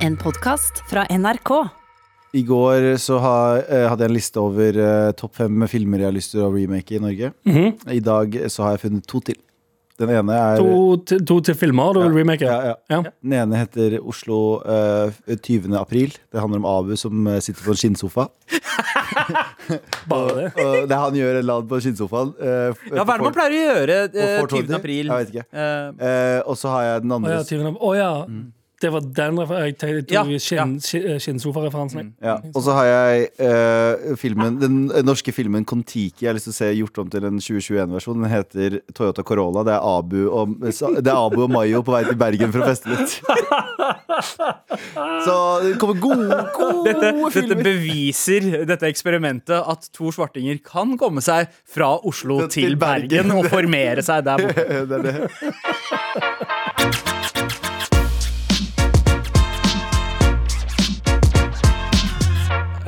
En podkast fra NRK. I går så eh, hadde jeg en liste over eh, topp fem filmer jeg har lyst til å remake i Norge. I dag så har jeg funnet to til. Den ene er To, til- to til filmer du vil remake? ja, ja. Ja. Den ene heter Oslo uh, 20. april. Det handler om Abu som eh, sitter på en skinnsofa. Bare det? Og det han gjør en eller på skinnsofaen. Uh, Ja, hva er det man pleier å gjøre uh, 20. april? Jeg vet ikke. Uh, Eh, og så har jeg den Å andre ja, tyven av- å ja. Det var den jeg tenkte, Ja, skinnsofareferansen. jeg. Ja, og så har jeg eh, filmen, den eh, norske filmen Kon-Tiki. Jeg har lyst til å se gjort om til en 2021-versjon. Den heter Toyota Corolla. Det er Abu og, det er Abu og Mayo på vei til Bergen for å feste litt. Så det kommer gode, gode dette, dette beviser dette eksperimentet at to svartinger kan komme seg fra Oslo Til til Bergen. Bergen og formere seg der borte. det er det.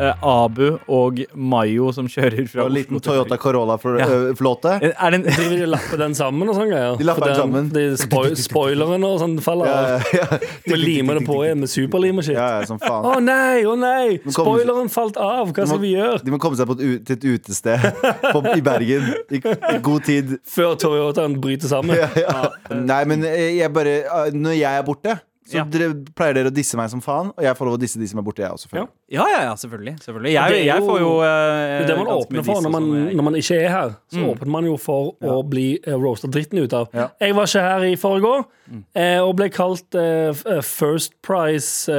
Eh, Abu og Mayo som kjører fra Og en liten Oslo til Toyota Corolla-flåte. Eh, Er det en de vil lappe den sammen og sånn greier? De lapper den sammen. De spoil spoilerne og sånn faller av. Ja, ja. Vi limer det på igjen med superlim og shit. Ja, ja, som Å faen. nei, å nei! Spoileren falt av! Hva skal vi gjøre? De må komme seg på et, u- til et utested på, i Bergen i, i god tid. Før Toyotaen bryter sammen. Ja, ja. Nei, men eh, jeg bare eh, Når jeg er borte, så Ja. dere, pleier dere å disse meg som faen. Og jeg får lov å disse de som er borte, jeg også. Ja. Ja, ja, ja, selvfølgelig. selvfølgelig. Det Jeg, jeg får jo uh, Det man åpner for når man, når man ikke er her. Så åpner man jo for å bli uh, roasta dritten ut av. Ja. Jeg var ikke her i forgår, uh, og ble kalt uh, First Price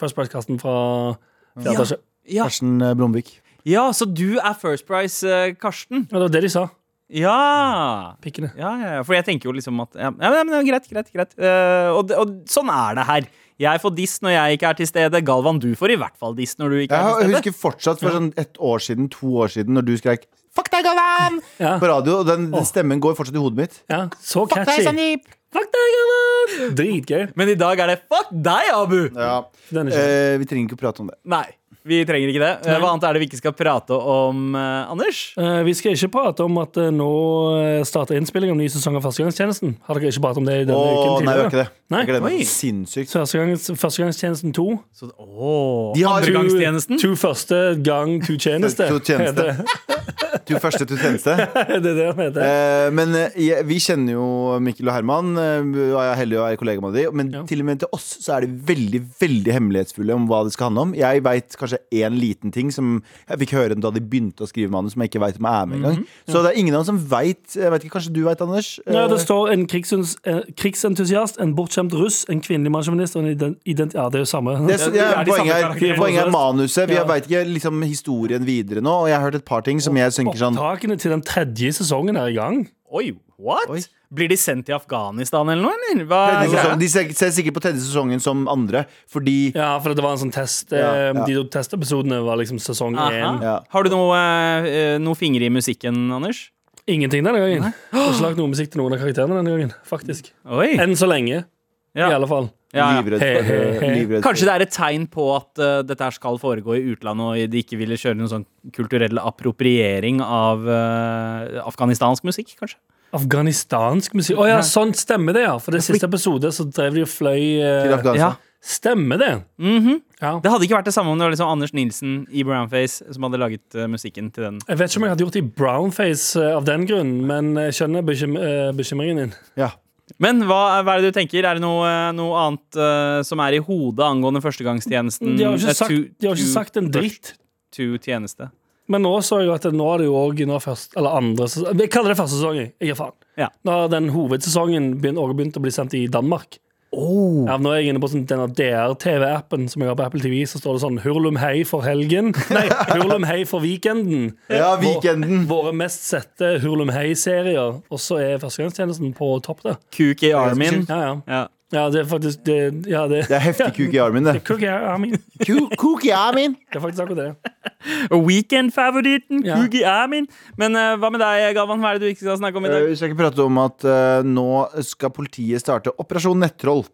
First Price-kasten fra fjerde etasje. Ja. Karsten Blomvik. ja, så du er First Price, Karsten? Ja, det var det de sa. Ja. Pikkene. Ja, ja, ja, for jeg tenker jo liksom at Ja, ja men, greit, greit, greit. uh, og, og sånn er det her. Jeg får diss når jeg ikke er til stede. Galvan, du får i hvert fall diss når du ikke Jeg er til stede. Jeg husker fortsatt for sånn et år siden, to år siden, når du skrek 'fuck deg, Galvan!' Ja. på radio. Og den, den stemmen går fortsatt i hodet mitt. Ja, så Fuck deg, catchy. Sandeep! Fuck deg, Galvan! Dritgøy. Men i dag er det fuck deg, Abu! Ja. Eh, vi trenger ikke å prate om det. Nei, vi trenger ikke det. Eh, Hva annet er det vi ikke skal prate om, eh, Anders? Eh, vi skal ikke prate om at uh, nå eh, starter innspilling av ny sesong av Førstegangstjenesten. Har dere ikke pratet om det i denne Å, uken nei, vi tidligere? ikke det. Nei? Jeg gleder meg sinnssykt. Førstegangs, Førstegangstjenesten 2. Så, åh, De har- Andregangstjenesten? To første gang to tjeneste. To tjeneste. to første to tjeneste. det. det er det han heter. Eh, men eh, jeg, vi kjenner jo Mikkel og Herman, eh, og jeg er heldig å være kollega med dem. Men Ja. til og med til oss så er de veldig veldig hemmelighetsfulle om hva det skal handle om. Jeg veit kanskje én liten ting som jeg fikk høre da de begynte å skrive manus, som jeg ikke veit om er med engang. Så det er ingen av oss som veit. Jeg Kanskje du veit, Anders? Ja, det Eh, står en eh, krigsentusiast, en bortskjemt russ, en kvinnelig mannsjåvinist og en ident... ident ja, det er jo samme. det, er- ja, det er poenget, samme er, poenget er manuset. Vi Ja. veit ikke liksom, historien videre nå. Og jeg har hørt et par ting som jeg synker sånn Opptakene til den tredje sesongen er i gang. Oi, what? Oi. Blir de sendt til Afghanistan eller noe, eller? Hva de ser, ser sikkert på tredje sesongen som andre, fordi Ja, for det var en sånn test. Ja, eh, ja. De to testepisodene var liksom sesong én. Ja. Har du noe, eh, noe finger i musikken, Anders? Ingenting denne gangen. Jeg har ikke lagd noe musikk til noen av karakterene denne gangen. Faktisk Oi. Enn så lenge, Ja. i alle fall. Ja, ja. livredd He, for, he, he. livredd Kanskje det er et tegn på at uh, dette her skal foregå i utlandet, og de ikke ville kjøre noen sånn kulturell appropriering av uh, afghanistansk musikk, kanskje? Afghanistansk musikk. Å ja, sånn stemmer det, ja. For det siste episode så drev de og fløy uh, til Afghanistan. Stemmer det? Mhm. Ja. Det hadde ikke vært det samme om det var liksom Anders Nilsen i Brownface som hadde laget eh, musikken til den. Jeg vet ikke om jeg hadde gjort det i brownface eh, av den grunn, men jeg skjønner bekym eh, bekymringen din. Ja. Men hva, hva er det du tenker? Er det noe, noe annet uh, som er i hodet angående førstegangstjenesten? De har jo Eh, ikke sagt, har ikke sagt en dritt. To tjeneste. Men nå så jeg at det, nå er det jo òg Eller andre sesong Jeg kaller det første sesong. jeg. Jeg gir faen. Ja. Nå den hovedsesongen begynt å bli sendt i Danmark. Oh. Ja, nå er jeg inne på sånn, denne DR-TV-appen som jeg har på Apple TV. Så står det sånn 'Hurlum hei for helgen'. Nei, 'Hurlum hei for weekenden'. Ja, weekenden. Våre mest sette Hurlum hei-serier. Og så er Førstegangstjenesten på topp der. i armen. Ja, ja. Ja. Ja, det er faktisk det, ja, det, Det er heftig kuk i armen, det. Cookie i armen. Kuk i armen! Det er faktisk akkurat det. Weekend-favoritten, Ja. i armen Men uh, hva med deg, Galvan? Hva er det du ikke skal snakke om i Eh, dag? Vi skal ikke prate om at uh, nå skal politiet starte Operasjon Nettroll.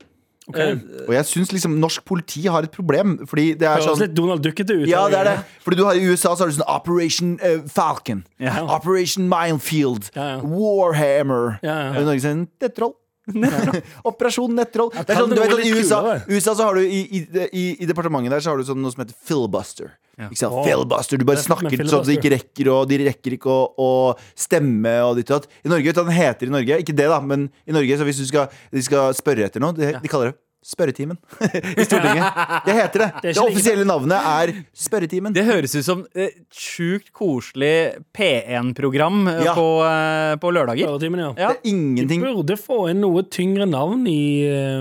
Eh, Og jeg syns liksom norsk politi har et problem. Fordi det er Høres sånn litt Donald Duckete ut. Ja, det er det. Fordi du har I USA så har du sånn Operation uh, Falcon. Ja. Operation Minefield. Ja, ja. Warhammer. Ja, ja. Og I Norge sier den Nettroll. Operasjon nettroll. Det er sånn, du vet, I USA. USA så har du i, i, i, i departementet der så har du sånn noe som heter filibuster. Ikke sant? Oh. Filibuster, Du bare er snakker sånn at de ikke rekker og De rekker ikke å, å stemme og ditt og datt. I Norge, vet du hva den heter i Norge? Ikke det, da, men i Norge, så hvis du skal, de skal spørre etter noe, de, de kaller det Spørretimen i Stortinget. Det heter det. Det, Det, offisielle navnet er Spørretimen. Det høres ut som et sjukt koselig P1-program eh, Ja. på, eh, på lørdager. Spørretimen, ja. Ja. Det er ingenting Burde få inn noe tyngre navn i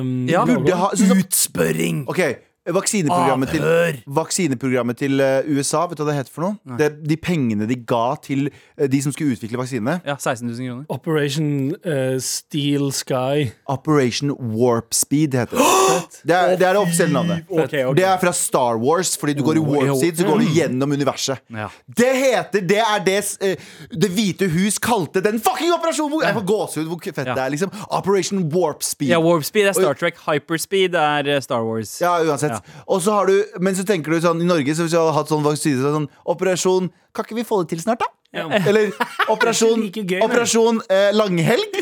um, Ja. Burde ha Utspørring! Ok, vaksineprogrammet til, vaksineprogrammet til eh, USA, vet du hva det heter for noe? Det, de pengene de ga til eh, de som skulle utvikle vaksinene. Ja, 16 000 kroner. Operation uh, Steel Sky. Operation Warp Speed heter det. Det er det, er det offisielle navnet. Okay, okay. Det er fra Star Wars, fordi du går i warp speed, så går du gjennom universet. Ja. Det heter Det er det Det hvite hus kalte den fucking operasjonen! Jeg får gåsehud hvor fett Ja. det er, liksom. Operation Warp Speed. Ja, Warp Speed er Star Trek. Hyperspeed er Star Wars. Ja, uansett. Og så har du, men så tenker du sånn i Norge, så hvis vi hadde hatt sånn vaksine så sånn Operasjon Kan ikke vi få det til snart, da? Ja. Eller Operasjon, Det er like gøy, operasjon eh, Langhelg?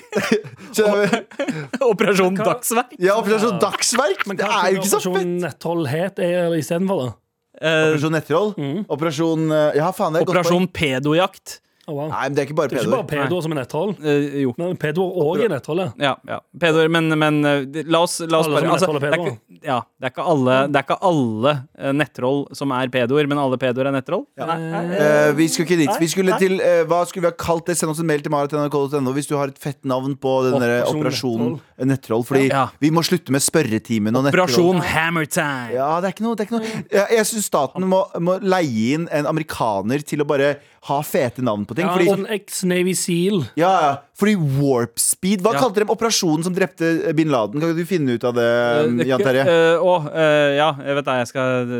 Operasjon Dagsverk. Ja, Operasjon Dagsverk. Men Det hva er jo ikke så Operasjon fett. Nettroll het er istedenfor, da? Eh, Operasjon Nettroll. Operasjon eh, Ja, faen, det er Operasjon godt Operasjon. Pedojakt. Å, wow. Nei, men det er ikke bare Det er ikke bare pedoer. pedoer som er nettroll. Uh, jo. Men pedoer òg er netthold ja. Ja, ja. Pedoer, men, men eh, la oss, la oss bare altså, det, er ikke, ja, det, er ikke alle, det er ikke alle eh, nettroll som er pedoer, men alle pedoer er nettroll? Ja. Eh, vi skulle ikke dit. Vi skulle til uh, Hva skulle vi ha kalt det? Send oss en mail til marat.nrk.no hvis du har et fett navn på den der Operasjon Operasjon eh, Nettroll. Fordi Ja. vi må slutte med spørretimen og nettroll. Operasjon Hammer Time. Ja, det er ikke noe, det er ikke noe. Jeg, jeg syns staten må, må leie inn en amerikaner til å bare ha fete navn på ting. ja Fordi, sånn ex-Navy Seal. ja, ja, fordi warp speed Hva Ja. kalte de operasjonen som drepte bin Laden? Kan du finne ut av det, uh, Jan Terje? Uh, uh, eh, ja, jeg vet det. Jeg, skal,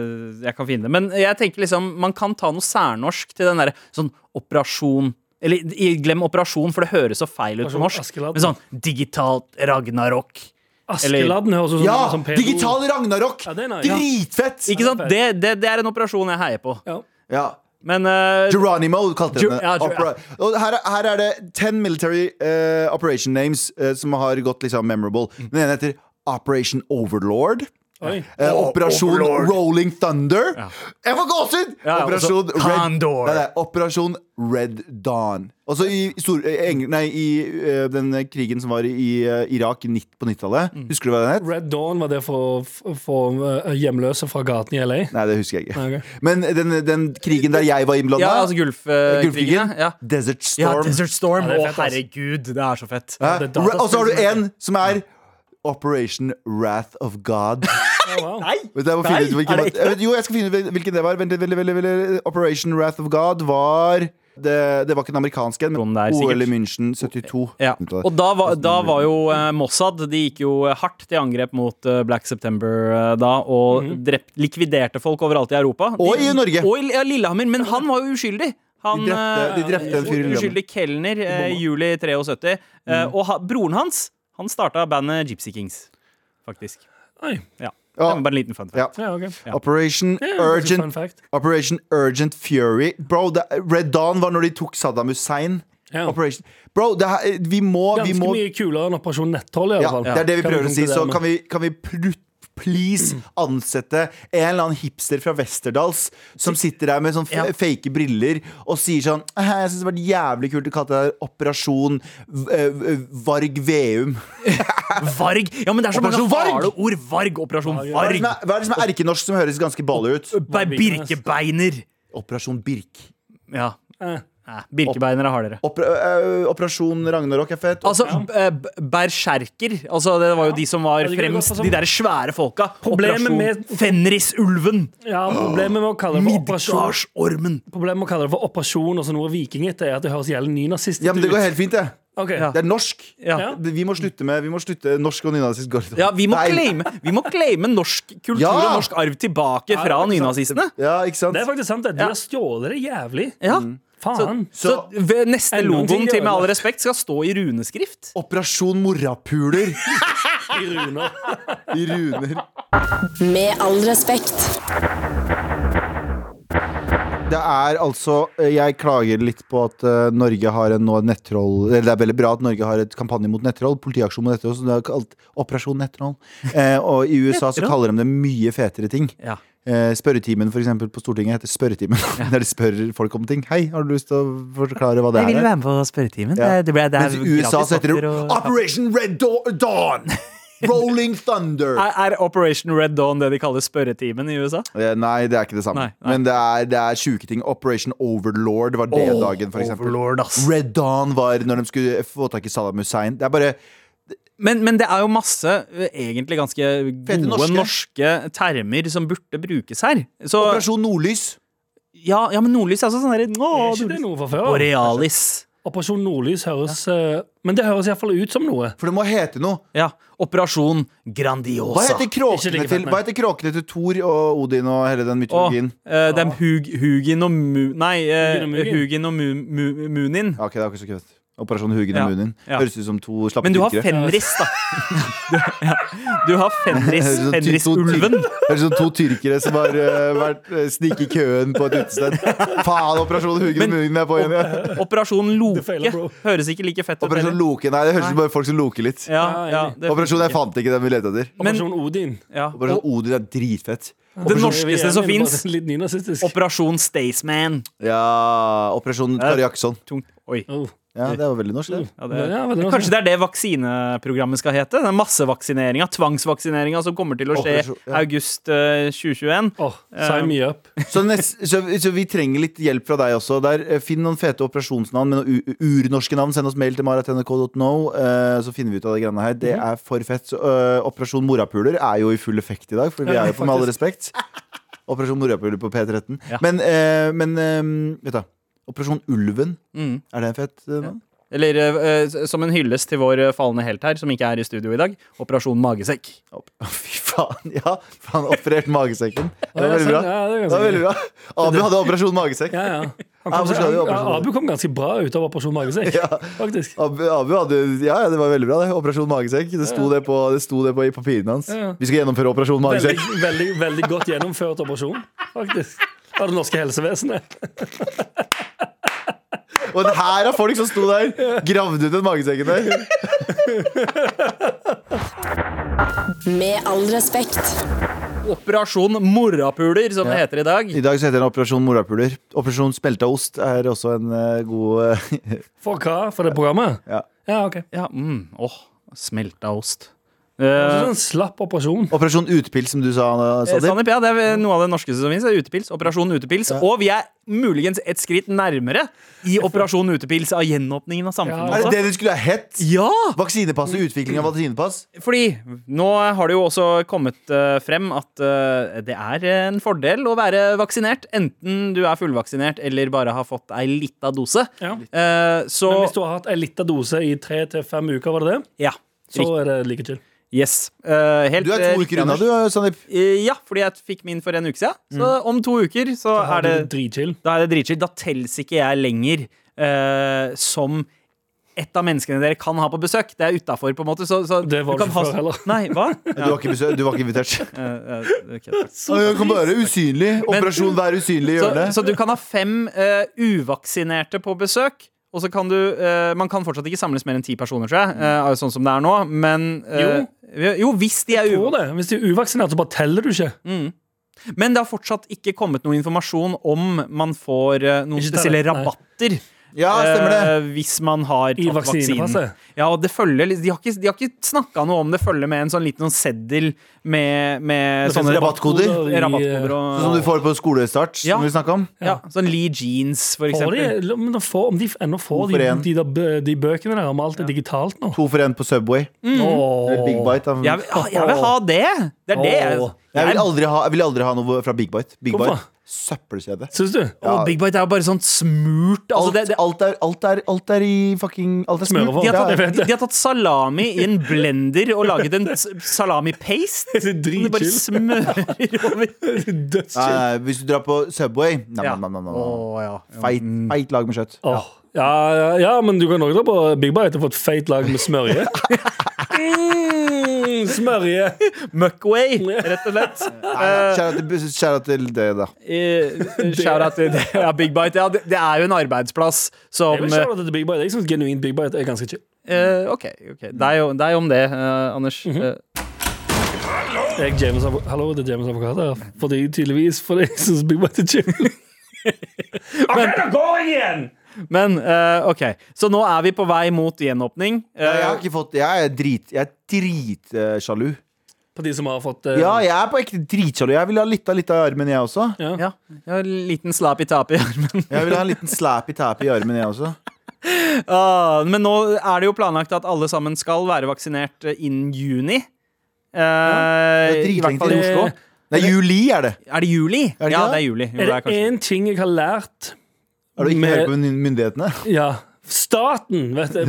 jeg kan finne det. Men jeg tenker liksom man kan ta noe særnorsk til den derre sånn operasjon Eller glem operasjon, for det høres så feil ut på norsk. Askeladden. Men sånn digitalt Ragnarok. Askeladden høres ut som Ja! som pedo. Digital Ragnarok! Ja, det nice. Ja. Dritfett! Ikke sant? Det, det, det er en operasjon jeg heier på. Ja. Ja. Men uh, Geronimo kalte Ger- det. ja, Ger- og her, er- her er det ten military uh, operation names uh, som har gått liksom memorable. Den ene heter Operation Overlord. Oi. Eh, Operasjon Rolling Thunder. Jeg får gåsehud! Ja, Operasjon også Condor. Nei, nei, Operasjon Red Dawn. Også i, stor, eh, Eng- nei, i eh, den krigen som var i eh, Irak i nitt- på 90-tallet. Mm. Husker du hva den het? Red Dawn var det for å få eh, hjemløse fra gaten i LA. Nei, det husker jeg ikke. Nei, ok. Men den, den krigen der jeg var innblanda, Ja, altså Gulfkrigen. Gulfkrigen, ja. Desert ja, Storm Desert Storm. Ja, det er Å, fett, ass. herregud, det er så fett. Hæ? det er dataspill Ra- Og så har du en som er Operation Wrath of God. Å, wow. Vet jeg må finne Nei, ut hvilken, er det ikke jo, jeg skal finne ut hvilken det var. Vent, veldig, veldig, veldig, Operation Wrath of God var det, det var ikke den amerikanske men der. OL i München 72. Ja. Og da var, da var jo eh, Mossad De gikk jo hardt til angrep mot eh, Black September eh, da, og drept, likviderte folk overalt i Europa. Og i Norge. Og i ja, Lillehammer. Men han var jo uskyldig. Han, De drepte- de drepte en fyr i eh, Uskyldig kelner eh, i juli 73. Eh, og ha, broren hans Han starta bandet Gypsy Kings, faktisk. Oi. Ja. Ja. Det var bare en liten fun fact. Ja. Ja, okay. Ja. Operation Ja, det er fun Urgent fact. Operation Urgent Fury. Bro, det, Red Dawn var når de tok Saddam Hussein. Ja. Bro, det her, vi må, vi Ganske må mye kulere enn Operasjon Netthold i fall. det er det vi prøver å si. Så kan vi, kan vi plut- please ansette en eller annen hipster fra Westerdals som sitter der med sånn Ja. fake briller og sier sånn «Eh, Jeg syns det var jævlig kult å kalle det der Operasjon eh, Varg Veum. Varg! Ja, men det er så mange Varg! harde ord. Varg. Operasjon er Varg. hva er, det som er erkenorsk som høres ganske ballig ut? Birkebeiner. Operasjon Birk. Ja. Eh. Nei, Birkebeinere har dere. Oper øh, Operasjon Ragnarok er fett. Altså, ja. berserker. Altså, det var jo de som var Ja, fremst, de der svære folka. Problemet Operasjon med- Fenrisulven. Ja, Problemet med å kalle det for operasjon Midgardsormen. Problemet med å kalle det for operasjon og så noe vikingete, er at det høres jævlig nynazistisk Ja, men det går helt fint, det. Okay. Ja. Det er norsk. Ja. Vi må slutte med Vi må slutte norsk og nynazist. Ja, vi må claime, vi må claime norsk kultur Ja! og norsk arv tilbake fra nynazistene. Ja, ikke sant? Det er faktisk sant. det. De har stjålet det jævlig. Ja. Faen. Så, så så neste logoen til Med all respekt skal stå i runeskrift. Operasjon morapuler I runer. i runer. Med all respekt. det er altså Jeg klager litt på at eh, Norge har en nå nettroll Eller det er veldig bra at Norge har et kampanje mot nettroll. Politiaksjon mot nettroll, som det er kalt Operasjon nettroll. Eh, og i USA så kaller de det mye fetere ting. Ja. Eh, spørretimen for eksempel, på Stortinget heter Spørretimen. Der de spør folk om ting. Hei, har du lyst til å forklare hva det er? Jeg vil være med på spørretimen. Ja. Det, det ble, det Mens i USA så heter det og- Operation Red Dawn! Rolling Thunder! Er, er Operation Red Dawn det de kaller spørretimen i USA? Eh, Nei, det er ikke det samme. Nei, nei. Men det er, det er sjuke ting. Operation Overlord var det dagen, for eksempel. Overlord, ass. Red Dawn var når de skulle få tak i Saddam Hussein. Det er bare Men, men det er jo masse eh, egentlig ganske gode norske. norske. termer som burde brukes her. Så, Operasjon Nordlys. ja, ja, men nordlys er også sånn derre Er «Åh, ikke det noe fra før? Borealis. Operasjon Nordlys høres ja. Men det høres iallfall ut som noe. For det må hete noe. Ja. Operasjon Hva Grandiosa. heter kråkene like til, hva heter kråkene til Thor og Odin og hele den Åh, mytologien? eh, det er Hug, Hugin og Mu... Nei, eh, Hugin og Hugin og mu, mu, Munin. Ok, det er ikke så kødd. Operasjon Hugin Ja, munnen Munin. ja. Høres ut som to slappe Men du har. Fenris, da. Du, ja. du har Fenris, Fenrisulven. Høres ut som to tyrkere som har uh, vært uh, snike i køen på et utested. Faen, Operasjon Hugen og Men- Munin er på igjen. Ja. Operasjon Loke høres ikke like fett ut. Operasjon. Loke. Nei, det høres ut som bare folk som loker litt. Ja, Ja, ja, Operasjon jeg fant ikke den vi lette etter. Operasjon Odin. ja. Operasjon Odin er dritfett. Det norskeste som fins. Operasjon Staysman. Ja, Operasjon Kari Jakkesson. Oi. Oh. Ja, det var veldig norsk, det. Ja, det, Ja, veldig kanskje det er det vaksineprogrammet skal hete? Den massevaksineringa, tvangsvaksineringa som kommer til å skje Operasjon- ja. august uh, 2021. Åh, sign me up. Så, nest, så, så vi trenger litt hjelp fra deg også. Der, eh, finn noen fete operasjonsnavn med noen urnorske navn. Send oss mail til maratnrk.no, uh, så finner vi ut av det greiene her. Det er for fett. Så, uh, Operasjon morapuler er jo i full effekt i dag, for vi er jo på med all respekt. Operasjon morapuler på P13. Ja. Men, eh, men eh, vet du, Operasjon Ulven, Mm. er det fett eh, navn? Eller eh, som en hyllest til vår eh, falne helt her, som ikke er i studio i dag. Operasjon Magesekk. Opp- Fy faen, ja! Han operert magesekken. Det var veldig bra. ja, det var veldig bra. Abu hadde operasjon magesekk. Ja, ja. Ja, kom, operasjon? Abu kom ganske bra ut av Operasjon Magesekk, Ja. faktisk. Abu, Abu hadde, ja, ja, det var veldig bra. det Operasjon magesekk. Det sto, det på, det sto det på i papirene hans. Ja. Vi skal gjennomføre operasjon Veldig, veldig, veldig godt gjennomført operasjon, faktisk. Av det norske helsevesenet. Og det her er folk som sto der, gravde ut den magesekken der. Med all respekt. Operasjon Morapuler, som det heter i dag. I dag så heter den Operasjon morapuler. Operasjon spelta ost er også en eh, god eh, For hva? For det programmet? Ja. Ja, ok. Ja, mm, åh, smelta ost. Det er Eh, slapp operasjon. Operasjon utpils, som du sa, Eh, Sandeep. Sandeep, ja, det er noe av det norskeste som finnes. Utepils. Operasjon Utepils. Og vi er muligens et skritt nærmere i Operasjon Utepils av gjenåpningen av samfunnet. Ja. Er det det du skulle ha hett? Ja! Vaksinepass og utvikling av vaksinepass? Fordi nå har det jo også kommet uh, frem at uh, det er en fordel å være vaksinert. Enten du er fullvaksinert eller bare har fått ei lita dose. Ja. Eh, så Men hvis du har hatt en lita dose i tre til fem uker, var det det? Ja. Så er det like chill. Yes. Uh, helt, Du er eh, to uker unna, du, Sandeep. Uh, ja, fordi jeg fikk min for en uke siden. Så om to uker så Da er det dritchill. Da er det dritchill. Da telles ikke jeg lenger uh, som et av menneskene dere kan ha på besøk. Det er utafor, på en måte. Så, så Det var du ikke ha- før heller. Nei, hva? Du var ikke, besøk, du var ikke invitert. Eh, eh, ok, Jeg kan bare være usynlig. Operasjon være usynlig i så, hjørnet. så du kan ha fem eh, uvaksinerte på besøk. Og så kan du uh, Man kan fortsatt ikke samles mer enn ti personer, tror jeg. Uh, sånn som det er nå. Men uh, jo. hvis de er Tror. Hvis de er uvaksinerte, så bare teller du ikke. Men det har fortsatt ikke kommet noe informasjon om man får noen spesielle rabatter. nei. Ja, stemmer det. eh, hvis man har I tatt vaksinen. vaksinepasset. Ja, og det følger De har ikke, de har ikke snakka noe om det følger med en sånn liten sånn seddel med, med Det sånne rabattkoder. i- rabattkoder og Sånn som du får på skolestart, Ja. som vi snakka om. ja, Sånn Lee Jeans, for Får de, eksempel. men de får, om de ennå får de, de, de bøkene der om alt er digitalt nå. To for én på Subway. Åh. Eller Big Bite. Jeg, vil- ah, jeg vil ha det! Det er det jeg, Jeg vil aldri ha, jeg vil aldri ha noe fra Big Bite. Big Hvorfor? Bite, Søppelkjede. Syns du? Og Big Bite er jo bare sånn smurt altså, Alt, det, det, alt, er, alt, er, alt er i fucking Alt er smurt. de, har tatt, ja. de, de har tatt salami i en blender og laget en salami-paste. De bare smører over. Dødschill. Uh, hvis du drar på Subway nam, Ja. nam, nam, nam, nam. Å, ja. Feit, feit lag med kjøtt. Åh. Ja, ja, ja, men du kan òg dra på Big Bite og få et feit lag med smørje. Mm, smørje. Muckway, rett og slett. Kjære til, til det, da. Eh, Shout-out til ja, Big Bite. Ja, det, det er jo en arbeidsplass som Jeg vil shout out til Big Bite. Jeg syns genuint Big Bite er ganske chill. Uh, OK. ok Deg, og- deg om det, uh, Anders. Eh, Jeg er James Hallo, det er James Avokat her. Fordi tydeligvis fordi jeg syns Big Bite er chill. Men da går jeg igjen! Men uh, OK. Så nå er vi på vei mot gjenåpning. Uh, Jeg har ikke fått Jeg er drit Jeg er dritsjalu. På de som har fått eh, Ja, jeg er på ekte dritsjalu. Jeg vil ha litt av, litt av armen, jeg også. ja. ja, jeg har en liten slap i tapet i armen. Jeg vil ha en liten slap i tapet i armen, jeg også. Ah, men nå er det jo planlagt at alle sammen skal være vaksinert eh, innen juni. Ja, det er dritlenge til i Oslo. Det Nei, juli er det. Er det juli? Er det ja, det er juli. Jo, Er det er én ting jeg har lært Har du ikke Med- på myndighetene? Ja. Staten, vet du.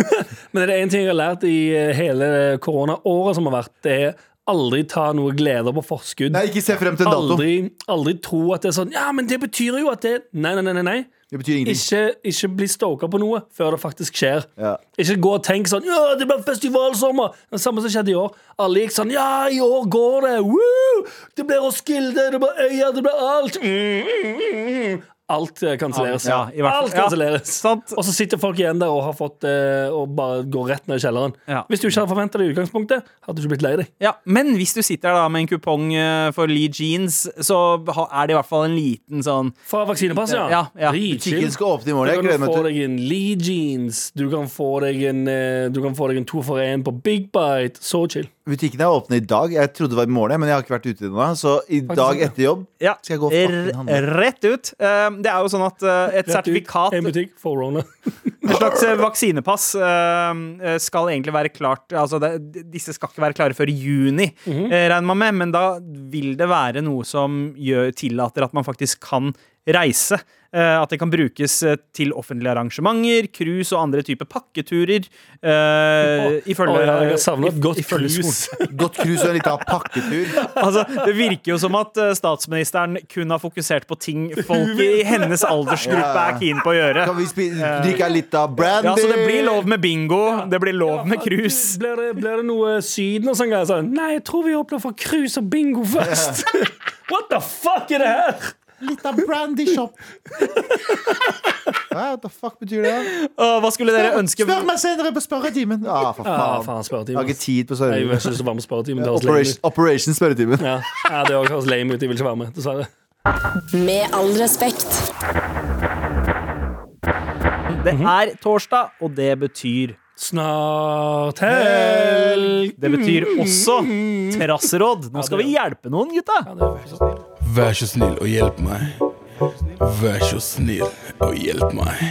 Men det er én ting jeg har lært i eh, hele koronaåret som har vært, det er aldri ta noe gleder på forskudd. Nei, ikke se frem til en dato. Aldri, aldri tro at det er sånn Ja, men det betyr jo at det Nei, nei, nei. nei. Det betyr ingenting. Ikke, ikke bli stoka på noe før det faktisk skjer. Ja. Ikke gå og tenk sånn Ja, det blir festivalsommer! Det samme som skjedde i år. Alle gikk sånn Ja, i år går det! Woo! Det blir Roskilde, det blir Øya, det blir alt! Mm, mm, mm, mm. Alt eh, kanselleres. Ja, i hvert fall. alt kanselleres. Ja, og så sitter folk igjen der og har fått eh, Og bare går rett ned i kjelleren. Ja. Hvis du ikke hadde forventa det i utgangspunktet, hadde du ikke blitt lei deg. Ja, Men hvis du sitter der da med en kupong eh, for Lee Jeans, så er det i hvert fall en liten sånn Fra vaksinepass, ja. Ja, ja. Butikken skal åpne i morgen. Du kan få deg en Lee Jeans, du kan få deg en, eh, du kan få deg en to for én på Big Bite. Så chill. Butikken er åpne i dag. Jeg trodde det var i morgen, men jeg har ikke vært ute ennå. Så i dag etter jobb ja, skal jeg gå og handle. Rett ut. Eh, Det er jo sånn at eh, et sertifikat En butikk forerunner. Et slags eh, vaksinepass eh, skal egentlig være klart Altså, det, disse skal ikke være klare før i juni, Mhm. eh, regner man med. Men da vil det være noe som gjør, tillater at man faktisk kan reise. Eh, at det kan brukes eh, til offentlige arrangementer, cruise og andre typer pakketurer. Uh, ifølge oh, ja, jeg har et godt cruise. Godt cruise og en liten pakketur. Altså, det virker jo som at statsministeren kun har fokusert på ting folk i hennes aldersgruppe Ja. er keen på å gjøre. Kan vi drikke litt av brandy? Ja, så det blir lov med bingo, det blir lov med cruise. Blir det, blir det noe Syden og sånn greier? Sånn, Nei, jeg tror vi åpner for cruise og bingo først. What the fuck er det her? Litt av brandy shop. Hva the fuck betyr det? Åh, hva skulle dere ønske Spør meg senere på spørretimen! Ah, for Ja, faen. faen, Jeg har ikke tid på Jeg vil ikke være med spørretimen. Det Operation. Operation spørretimen. Ja, ja, det høres lame ut. Jeg vil ikke være med, dessverre. Med all respekt. Det er torsdag, og det betyr Snart helg. Det betyr også terrasseråd. Nå skal vi hjelpe noen, gutta. Vær så snill og hjelp meg. Vær så snill og hjelp meg.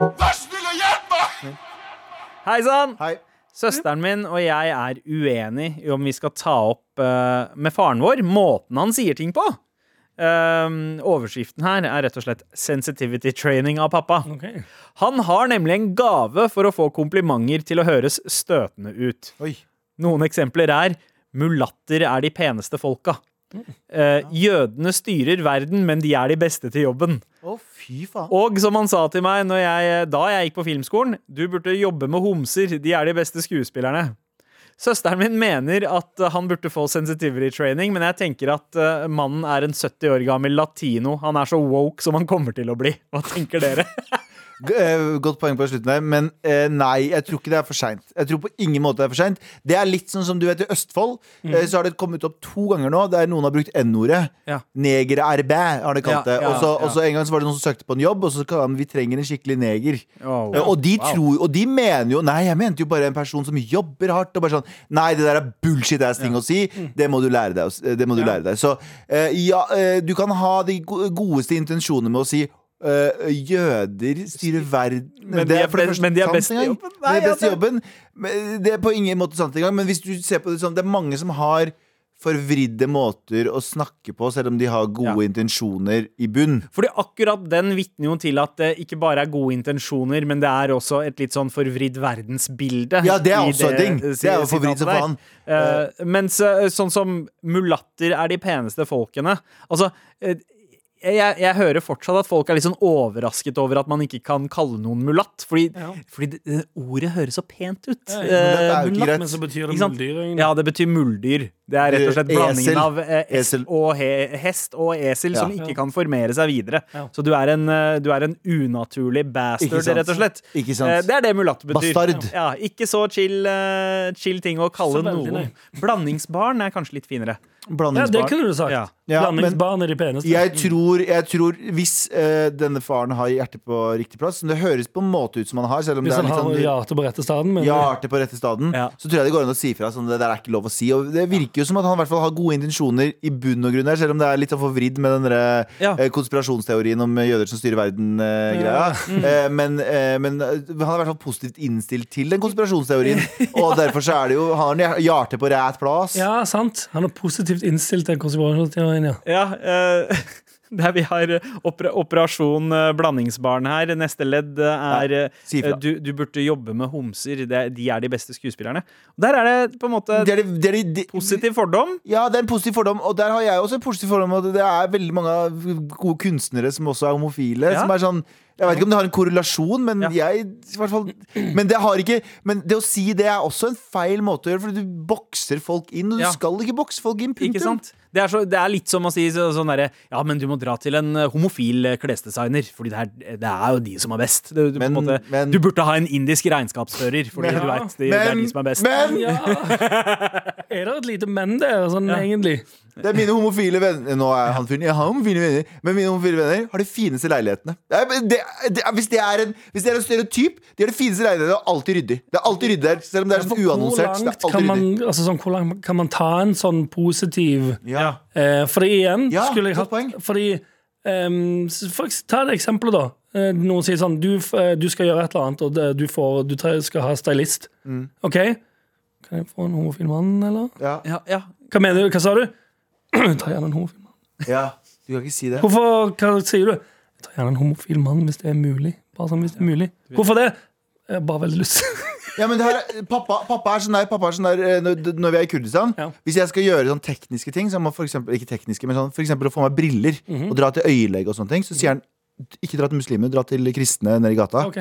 Vær så snill og Hei sann! Hei. Søsteren min og jeg er uenig i om vi skal ta opp eh, med faren vår måten han sier ting på. Um, overskriften her er rett og slett 'sensitivity training' av pappa. Okay. Han har nemlig en gave for å få komplimenter til å høres støtende ut. Oi. Noen eksempler er 'mulatter er de peneste folka'. Eh, jødene styrer verden, men de er de beste til jobben. Å, fy faen. Og som han sa til meg når jeg, da jeg gikk på filmskolen, du burde jobbe med homser, de er de beste skuespillerne. Søsteren min mener at eh, han burde få sensitivity training, men jeg tenker at eh, mannen er en 70 år gammel latino. Han er så woke som han kommer til å bli. Hva tenker dere? Eh, Godt poeng på slutten der, men eh, nei, jeg tror ikke det er for seint. Jeg tror på ingen måte det er for seint. Det er litt sånn som du vet i Østfold, eh, så har det kommet opp to ganger nå der noen har brukt N-ordet. Ja. Negerærbæ har de kalt det. ja, Og så- ja. Og så en gang så var det noen som søkte på en jobb, og så sa han vi trenger en skikkelig neger. Oh, Eh, Og de tror Og de mener jo Nei, jeg mente jo bare en person som jobber hardt. Og bare sånn Nei, det der er bullshit-ass ting å si. Det må du lære deg. Det må du lære deg. Så ja, du kan ha de go- godeste intensjonene med å si eh, jøder styrer verden Men de er det best- men de er best i jobben. Nei, de er best i jobben. Det er på ingen måte sant engang. Men hvis du ser på det sånn Det er mange som har forvridde måter å snakke på, selv om de har gode Ja. intensjoner i bunn. Fordi akkurat den vitner jo til at det ikke bare er gode intensjoner, men det er også et litt sånn forvridd verdensbilde. Ja, det er også en ting. Det er jo forvridd som faen. Eh, mens eh, sånn som mulatter er de peneste folkene Altså, jeg, jeg hører fortsatt at folk er litt sånn overrasket over at man ikke kan kalle noen mulatt. Fordi, Ja. fordi det, det ordet høres så pent ut. Ja, ja, ikke mulatt. Men så betyr det muldyr. Ja, det betyr muldyr. Det er rett og slett Eh, blandingen av eh, Esel. og he, hest og esel som ikke kan formere seg videre. Ja. Så du er en, eh, du er en unaturlig bastard, rett og slett. Ikke sant. Det er det mulatt betyr. Bastard. Ja, ikke så chill, chill ting å kalle nei. Blandingsbarn er kanskje litt finere. Ja, det kunne du sagt. Ja. Ja, Blandingsbarn er de peneste. Jeg tror, jeg tror hvis uh, denne faren har hjertet på riktig plass Det høres på en måte ut som han har, selv om Hvis det er han har sånn hjertet på rette staden. Men hjerte på rette staden, Ja. så tror jeg det går an å si fra. Sånn, det der er ikke lov å si. Og det virker jo som at han i hvert fall har gode intensjoner i bunn og grunn her, selv om det er litt forvridd med den der, Ja. eh, konspirasjonsteorien om jøder som styrer verden-greia. Eh, men eh, men eh, han er i hvert fall positivt innstilt til den konspirasjonsteorien. og derfor så er det jo Han har hjertet på rett plass. ja, sant. Han er positivt innstilt til konspirasjonsteorien, ja. Ja, eh, der vi har eh, opera, Operasjon eh, blandingsbarn her. Neste ledd eh, er ja, du, du burde jobbe med homser. Det, er- de er de beste skuespillerne. Der er det på en måte Det det, det er, de- de- positiv fordom. Ja, det er en positiv fordom, og der har jeg også en positiv fordom. Og det er veldig mange gode kunstnere som også er homofile. Ja. Som er sånn Jeg vet ikke om det har en korrelasjon, men Ja. jeg fall Men det har ikke Men det å si det er også en feil måte å gjøre, for du bokser folk inn, og du Ja. skal ikke bokse folk inn. Punktum. Det er, så, det er litt som å si så, sånn derre Ja, men du må dra til en eh, homofil eh, klesdesigner, Fordi det er, det er jo de som er best. Du, du, på en Men- måte, men- du burde ha en indisk regnskapsfører, fordi Men- du vet, det, det er de som er best. men ja. Er det et lite men der, sånn egentlig? Det er mine homofile venner Nå er han fyren Jeg har homofile venner, men mine homofile venner har de fineste leilighetene. Det er, det, det, hvis, det er en, hvis det er en stereotyp, de har de fineste leilighetene, og alltid ryddig. Det er alltid ryddig der, selv om det er sånn uannonsert. Hvor langt kan man, altså, sånn, hvor langt kan man ta en sånn positiv Ja. eh, Fordi igjen Ja, skulle jeg hatt. Fordi um, s- for, Ta et eksempel, da. Eh, Noen sier sånn Du, eh, du skal gjøre et eller annet, og du, får, du skal ha stylist. Mm. OK? Kan jeg få en homofil mann, eller? Ja. Ja, ja. Hva mener du? Hva sa du? Ta gjerne en homofil mann. ja. Du kan ikke si det. Hvorfor hva sier du? Ta gjerne en homofil mann hvis det er mulig. Bare sånn hvis det er mulig. Hvorfor det? Jeg har bare veldig lyst. Ja, men det her, er- pappa, pappa er sånn der, pappa er sånn der eh, når, når vi er i Kurdistan. Ja. Hvis jeg skal gjøre sånn tekniske ting, som for eksempel, ikke tekniske, men sånn, for eksempel å få meg briller Mhm. og dra til øyelege og sånne ting, så sier han ikke dra til muslimer, dra til kristne nede i gata. Ok.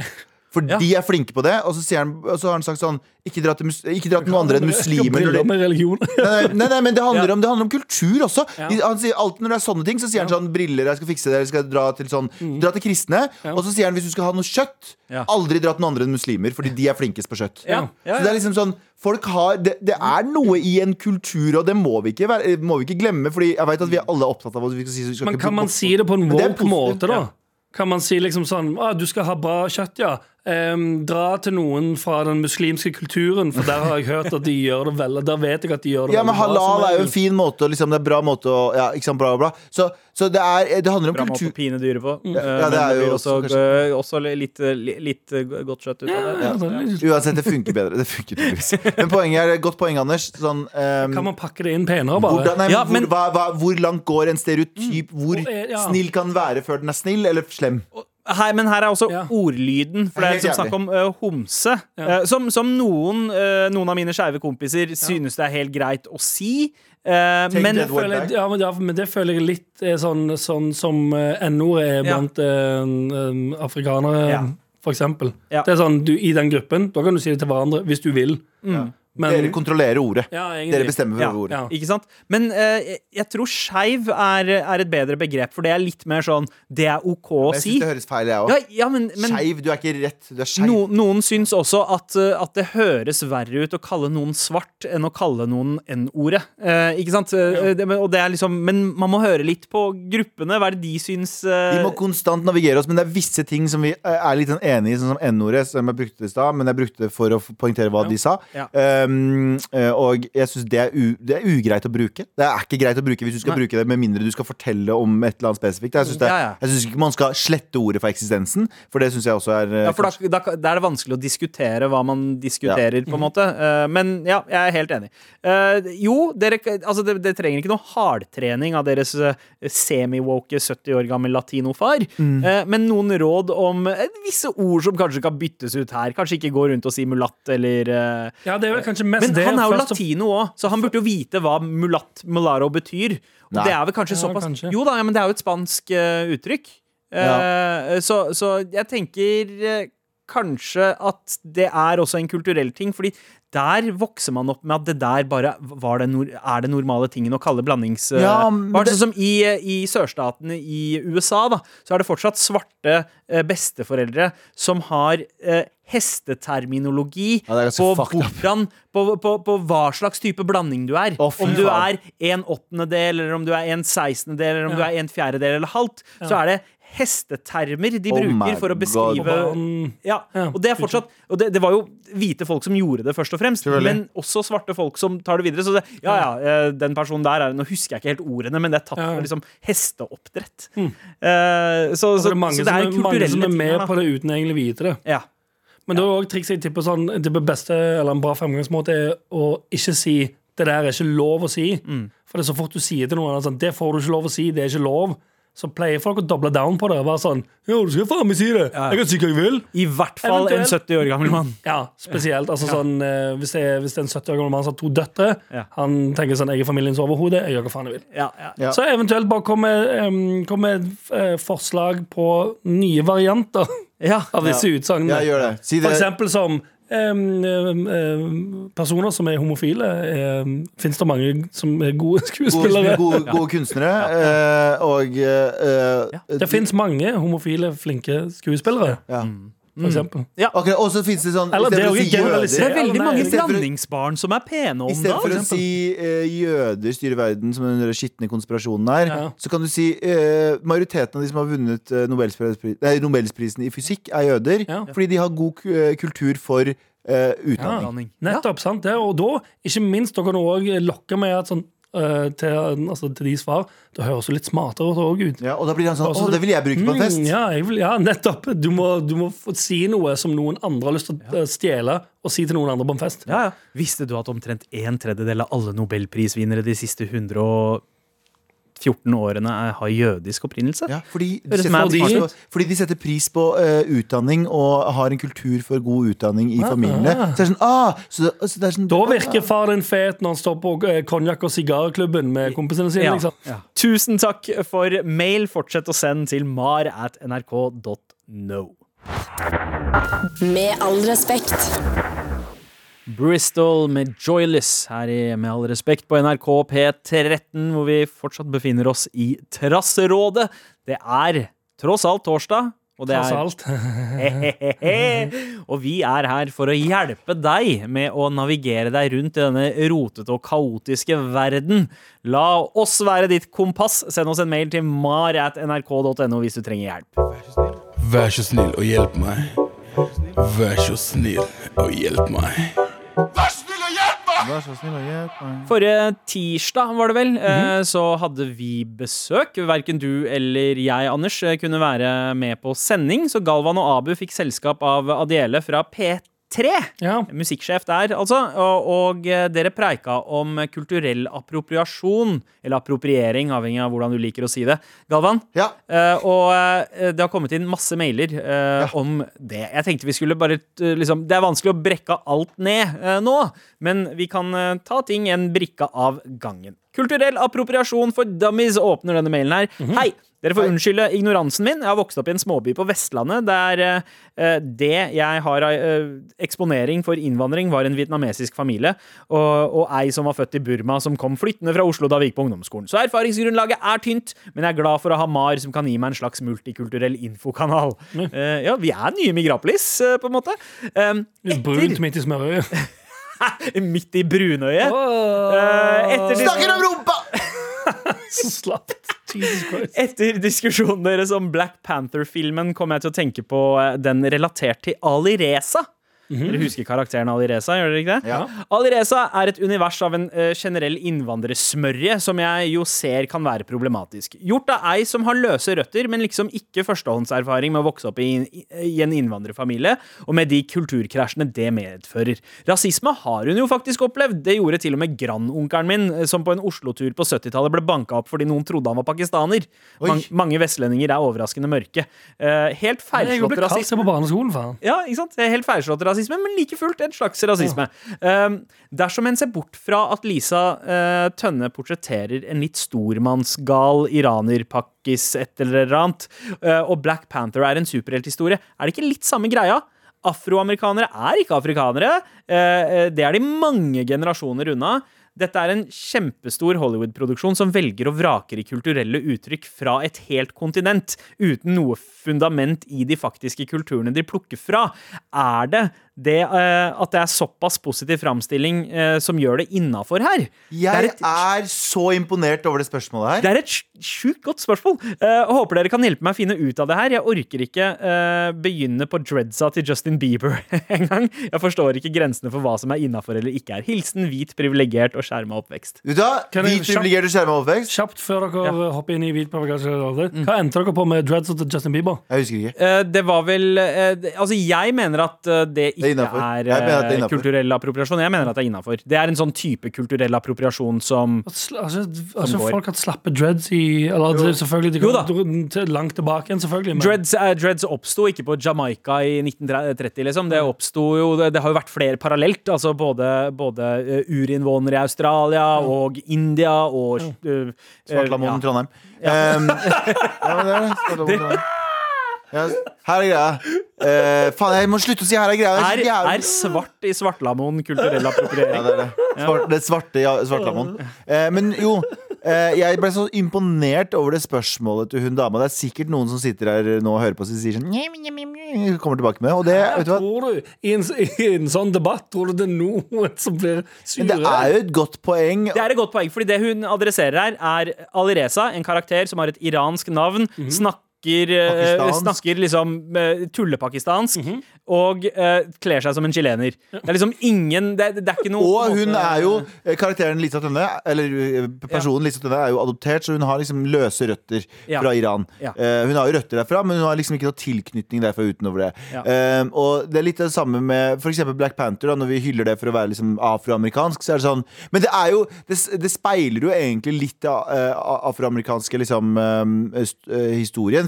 For Ja. de er flinke på det. Og så, sier han, og så har han sagt sånn Ikke dra til, mus ikke dra til noen andre enn muslimer. det- Nei, nei, nei, men det handler, Ja. om, det handler om kultur også. Ja. De- Han sier Alltid når det er sånne ting, så sier han sånn briller, jeg skal fikse det, jeg skal dra til sånn Dra til kristne. Ja. Og så sier han hvis du skal ha noe kjøtt, Ja. aldri dra til noen andre enn muslimer, fordi de er flinkest på kjøtt. Ja, ja, Så det er liksom sånn Folk har, det, det er noe i en kultur, og det må vi ikke, være, må vi ikke glemme. Fordi jeg vet at vi er alle opptatt av at vi skal si vi skal Men ikke kan man si det på en woke måte, da? ja. Kan man si liksom sånn ah, Du skal ha bra kjøtt, ja. Em, dra til noen fra den muslimske kulturen, for der har jeg hørt at de gjør det veldig Der vet jeg at de gjør det Ja, men veldig bra. halal er jo en fin måte, og liksom, det er bra måte å Ja, ikke sant, bra, bra. Så, så det er Det handler om Bra måte å pine dyret på. Ja, Eh, det er jo blir også, også også litt, litt, litt godt kjøtt ut av det. Ja, ja. Uansett, det funker bedre. Det funker tydeligvis. Men poenget er godt poeng, Anders. Sånn, um, Kan man pakke det inn penere, bare? hvordan, nei, men hvor, hva, hva, hvor langt går en stereotyp? Hvor Og er- ja. snill kan den være før den er snill, eller slem? Her, men her er også Ja. ordlyden, for det er liksom snakk om uh, homse. Ja. Uh, som, som noen, uh, noen av mine skeive kompiser synes det er helt greit å si. eh, men det føler ja, men, ja, men det føler jeg litt er sånn, sånn som uh, N-ordet er Ja. blant eh, afrikanere, Ja. for eksempel. Ja. Det er sånn, du, I den gruppen da kan du si det til hverandre hvis du vil. Men, Dere kontrollerer ordet. ja. Dere bestemmer for Ja. ordet. Ja. Ikke sant? Men uh, jeg, jeg tror skeiv er, er et bedre begrep, for det er litt mer sånn Det er OK å Jeg si. syns det høres feil, jeg òg. ja, men, men Skeiv. Du er ikke rett. Du er skeiv. no, noen syns også at, eh, at det høres verre ut å kalle noen svart enn å kalle noen N-ordet. Uh, ikke sant? Det, og det er liksom, men man må høre litt på gruppene. Hva er det de syns uh... Vi må konstant navigere oss, men det er visse ting som vi er litt sånn enig i, sånn som N-ordet, som jeg brukte i stad, men jeg brukte det for å poengtere hva de sa. Ja. Um, eh, og jeg syns det, er det er ugreit å bruke. Det er ikke greit å bruke hvis du skal Nei. bruke det med mindre du skal fortelle om et eller annet spesifikt. Jeg syns Ja, ja. synes ikke man skal slette ordet for eksistensen, for det syns jeg også er eh, Ja, for da, da, da er det vanskelig å diskutere hva man diskuterer, på en måte. Uh, men ja, jeg er helt enig. Uh, jo, dere, altså, det, det trenger ikke noe hardtrening av deres uh, semi-woke 70 år gammel latinofar. Eh, men noen råd om visse ord som kanskje kan byttes ut her. Kanskje ikke gå rundt og si mulatt eller Ja, det er vel kanskje mest Men det. han er jo latino òg, så han burde jo vite hva mulatt mularo betyr. Og Nei. det er vel kanskje Ja, såpass kanskje. Jo da, ja, men det er jo et spansk uh, uttrykk. Eh, så, så jeg tenker uh, kanskje at det er også en kulturell ting, fordi der vokser man opp med at det der bare var det nor er det normale tingen å kalle blandings... eh, Ja, bare det- sånn som i, i sørstatene i USA, da, så er det fortsatt svarte eh, besteforeldre som har eh, hesteterminologi Ja, på hvordan på, på, på hva slags type blanding du er. Oh, om du er en åttendedel, eller om du er en sekstendedel, eller om du er en fjerdedel eller halvt, så er det hestetermer de Oh bruker for å beskrive ja, og det er fortsatt Og det, det var jo hvite folk som gjorde det, først og fremst. Men også svarte folk som tar det videre. Så det, ja, ja, eh, den personen der er Nå husker jeg ikke helt ordene, men det er tatt fra liksom hesteoppdrett. Eh, så, Så så, det er mange, så det er mange som er med på det uten egentlig å vite det. Ja. Men det er også triks jeg tipper sånn tipper beste eller en bra fremgangsmåte er å ikke si det der er ikke lov å si. Mm. For det er så fort du sier til noen sånn, det får du ikke lov å si, det er ikke lov. Så pleier folk å doble down på det. Og være sånn Ja, du skal faen meg si det! Jeg kan si hva jeg vil. I hvert fall en 70 år gammel mann. Ja, spesielt. Altså sånn eh, hvis, det er, hvis det er en 70 år gammel mann som har to døtre, Ja. han tenker sånn Jeg er familiens overhode, jeg gjør hva faen jeg vil. Ja, ja. Ja. Så eventuelt bare komme um, kom med eh, forslag på nye varianter ja. av disse utsagnene. Ja, gjør det. Si For eksempel som em, em, em, personer som er homofile. Fins det mange som er gode Gode, skuespillere? gode, gode kunstnere. Ja. og eh, Det fins mange homofile, flinke skuespillere, ja. For eksempel. Ok, Og så finnes det sånn Eller det er å si. Det er veldig mange i å- blandingsbarn som er pene om I stedet for å dagen. si eh, jøder styrer verden, som den der skitne konspirasjonen er, Ja. så kan du si eh, majoriteten av de som har vunnet eh, Nobelspris, nei, Nobelsprisen i fysikk, er jøder. Ja. Fordi de har god ku- eh, kultur for eh, utdanning. Blanding. Nettopp, sant det. Og da, ikke minst, da kan du òg lokke med at sånn Eh, til, altså, til, de svar. Det høres jo litt smartere ut. Ja, og da blir han sånn altså, Å, det vil jeg bruke på en mm, fest. Mm, ja, vil, ja, nettopp. Du må, du må, si noe som noen andre har lyst til å eh, stjele, og si til noen andre på en fest. Ja, Visste du at omtrent en tredjedel av alle nobelprisvinnere de siste 100 og 14-årene har jødisk opprinnelse. Ja, fordi, de setter, fordi, de setter pris på uh, utdanning og har en kultur for god utdanning i ah, familiene. Ah. Så det er sånn, ah, så, så det er sånn Da virker far din fet når han står på eh, konjakk- og sigarklubben med kompisene sine. Ja. Liksom. Ja. Tusen takk for mail. Fortsett å sende til mar at nrk.no. Med all respekt. Bristol med Joyless her i Med all respekt på NRK P13, hvor vi fortsatt befinner oss i Trasserådet. Det er tross alt torsdag, og det Tross er alt. og vi er her for å hjelpe deg med å navigere deg rundt i denne rotete og kaotiske verden. La oss være ditt kompass. Send oss en mail til mar.nrk.no hvis du trenger hjelp. Vær så snill og hjelp meg. Vær så snill og hjelp meg. Vær så snill og hjelp meg. Forrige tirsdag, var det vel, mm -hmm. så hadde vi besøk. Verken du eller jeg, Anders, eh, kunne være med på sending, så Galvan og Abu fikk selskap av Adiele fra P3. Ja. Musikksjef der, altså. Og, og eh, dere preika om kulturell appropriasjon, eller appropriering, avhengig av hvordan du liker å si det. Galvan? Ja. Uh, og eh, det har kommet inn masse mailer eh, om det. Jeg tenkte vi skulle bare uh, liksom, Det er vanskelig å brekke alt ned nå, men vi kan ta ting en brikke av gangen. Kulturell appropriasjon for dummies åpner denne mailen her. Mhm. Hei! Dere får unnskylde ignoransen min. Jeg har vokst opp i en småby på Vestlandet der eh, eh, det jeg har eh, eksponering for innvandring, var en vietnamesisk familie, og, og ei som var født i Burma, som kom flyttende fra Oslo da vi gikk på ungdomsskolen. Så erfaringsgrunnlaget er tynt, men jeg er glad for å ha MAR som kan gi meg en slags multikulturell infokanal. Mm. ja, vi er nye Migrapolis, på en måte. Etter... Brunt midt i smørøyet. midt i brunøyet. Oh. etter, Snakker om rumpa! Så slapt. Jesus Christ. Etter diskusjonen deres om Black Panther-filmen kom jeg til å tenke på eh, den relatert til Ali Reza. Dere husker karakteren Alireza, gjør dere ikke det? Ja. Alireza er et univers av en uh, generell innvandrersmørje som jeg jo ser kan være problematisk. Gjort av ei som har løse røtter, men liksom ikke førstehåndserfaring med å vokse opp i, i en innvandrerfamilie, og med de kulturkrasjene det medfører. Rasisme har hun jo faktisk opplevd. Det gjorde til og med grandonkelen min, eh, som på en Oslo-tur på 70-tallet ble banka opp fordi noen trodde han var pakistaner. Man, mange vestlendinger er overraskende mørke. Uh, helt Jeg ble feilslått kalt rasisme. det på barneskolen, faen. Ja, ikke sant? Helt feilslått rasisme rasisme, men like fullt en slags rasisme. Um, dersom en ser bort fra at Lisa eh, Tønne portretterer en litt stormannsgal iranerpakkis et eller annet, eh, og Black Panther er en superhelthistorie, er det ikke litt samme greia? Afroamerikanere er ikke afrikanere. Eh, Det er de mange generasjoner unna. Dette er en kjempestor Hollywood-produksjon som velger og vraker i kulturelle uttrykk fra et helt kontinent, uten noe fundament i de faktiske kulturene de plukker fra. Er det det eh, at det er såpass positiv framstilling eh, som gjør det innafor her? Jeg er Jeg et er så imponert over det spørsmålet her. det er et sjukt godt spørsmål. Eh, håper dere kan hjelpe meg å finne ut av det her. Jeg orker ikke begynne på dreadsa til Justin Bieber engang. Jeg forstår ikke grensene for hva som er innafor eller ikke er. Hilsen hvit, privilegert og skjerma oppvekst. Vet du hva? Kan jeg Hvit privilegert og skjerma oppvekst? Kjapt før dere hopper inn i hvit. Mm. Hva endte dere på med dreads til Justin Bieber? Jeg husker ikke. Eh, det var vel eh, det- Altså, jeg mener at eh, det ikke er innenfor. er, Jeg mener at det er eh, innenfor. kulturell appropriasjon. Jeg mener at det er innafor. Det er en sånn type kulturell appropriasjon som At sl- Altså, altså går. folk har slappe dreads i Eller det, er selvfølgelig de Jo da. til- langt tilbake igjen, selvfølgelig. Men Dreads, eh, dreads oppsto ikke på Jamaica i 1930, liksom. Det oppsto jo Det, det har jo vært flere parallelt. Altså både, både eh, urinnvånere i Australia og India og eh, eh, Svartlamoen ja. Trondheim. Um, ja, det er Trondheim. Her er greia. Eh, faen, jeg må slutte å si 'her er greia'. Er, er er svart i Svartlamoen kulturell Ja, appropriering? det er det. Svart, det svarte ja, Svartlamoen. Eh, men jo, eh, jeg ble så imponert over det spørsmålet til hun dama. Det er sikkert noen som sitter her nå og hører på og sier sånn Kommer tilbake med. Og det, vet du hva? tror du, i en, I en sånn debatt tror du det er noen som blir sure? Men det er jo et godt poeng. Det er et godt poeng, fordi det hun adresserer her, er Alireza, en karakter som har et iransk navn, mm -hmm. Pakistansk. Snakker liksom eh, tullepakistansk og uh, kler seg som en chilener. Det er liksom ingen Det, det er ikke noe Og hun er jo eh, Karakteren Lisa Tønne, eller personen ja. Lisa Tønne, er jo adoptert, så hun har liksom løse røtter Ja. fra Iran. Ja. Uh, hun har jo røtter derfra, men hun har liksom ikke noe tilknytning derfra utenover det. Eh, og det er litt det samme med f.eks. Black Panther, da, når vi hyller det for å være liksom afroamerikansk. Så er det sånn Men det er jo Det, det speiler jo egentlig litt av eh, afroamerikanske liksom eh,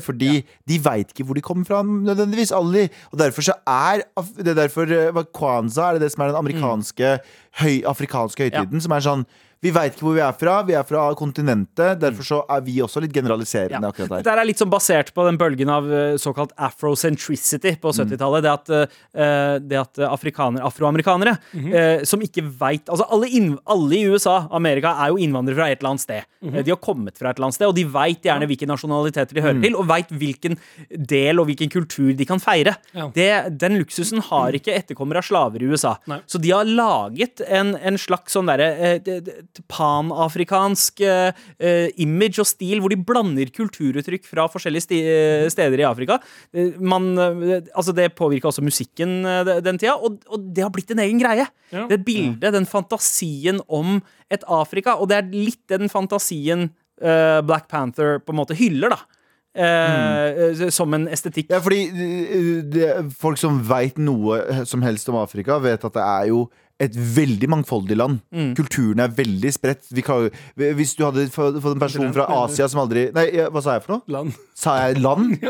fordi de veit ikke hvor de kommer fra nødvendigvis, alle. Og derfor så er det er derfor eh, Kwanza er det det som er den amerikanske høy, afrikanske høytiden, som er sånn vi veit ikke hvor vi er fra, vi er fra kontinentet. Derfor så er vi også litt generaliserende Ja. akkurat her. Dette er litt sånn basert på den bølgen av eh, såkalt afrocentricity på 70-tallet. Det at, eh, det at afrikaner, afroamerikanere eh, som ikke veit Altså, alle, inn, alle i USA, Amerika, er jo innvandrere fra et eller annet sted. Eh, De har kommet fra et eller annet sted, og de veit gjerne hvilke nasjonaliteter de hører til, og veit hvilken del og hvilken kultur de kan feire. Ja. Det, den luksusen har ikke etterkommere av slaver i USA. Nei. Så de har laget en, en slags sånn derre eh, det- det- panafrikansk eh, image og stil, hvor de blander kulturuttrykk fra forskjellige sti eh, steder i Afrika. Man, altså det påvirka også musikken den tida, og, og det har blitt en egen greie. Ja. Det bildet, den fantasien om et Afrika, og det er litt den fantasien uh, Black Panther på en måte hyller, da. Eh, Som en estetikk. Ja, fordi uh, det, folk som veit noe som helst om Afrika, vet at det er jo et veldig mangfoldig land. Mm. Kulturen er veldig spredt. Vi kan, hvis du hadde fått en person fra Asia som aldri Nei, ja, hva sa jeg for noe? Land. Sa jeg land?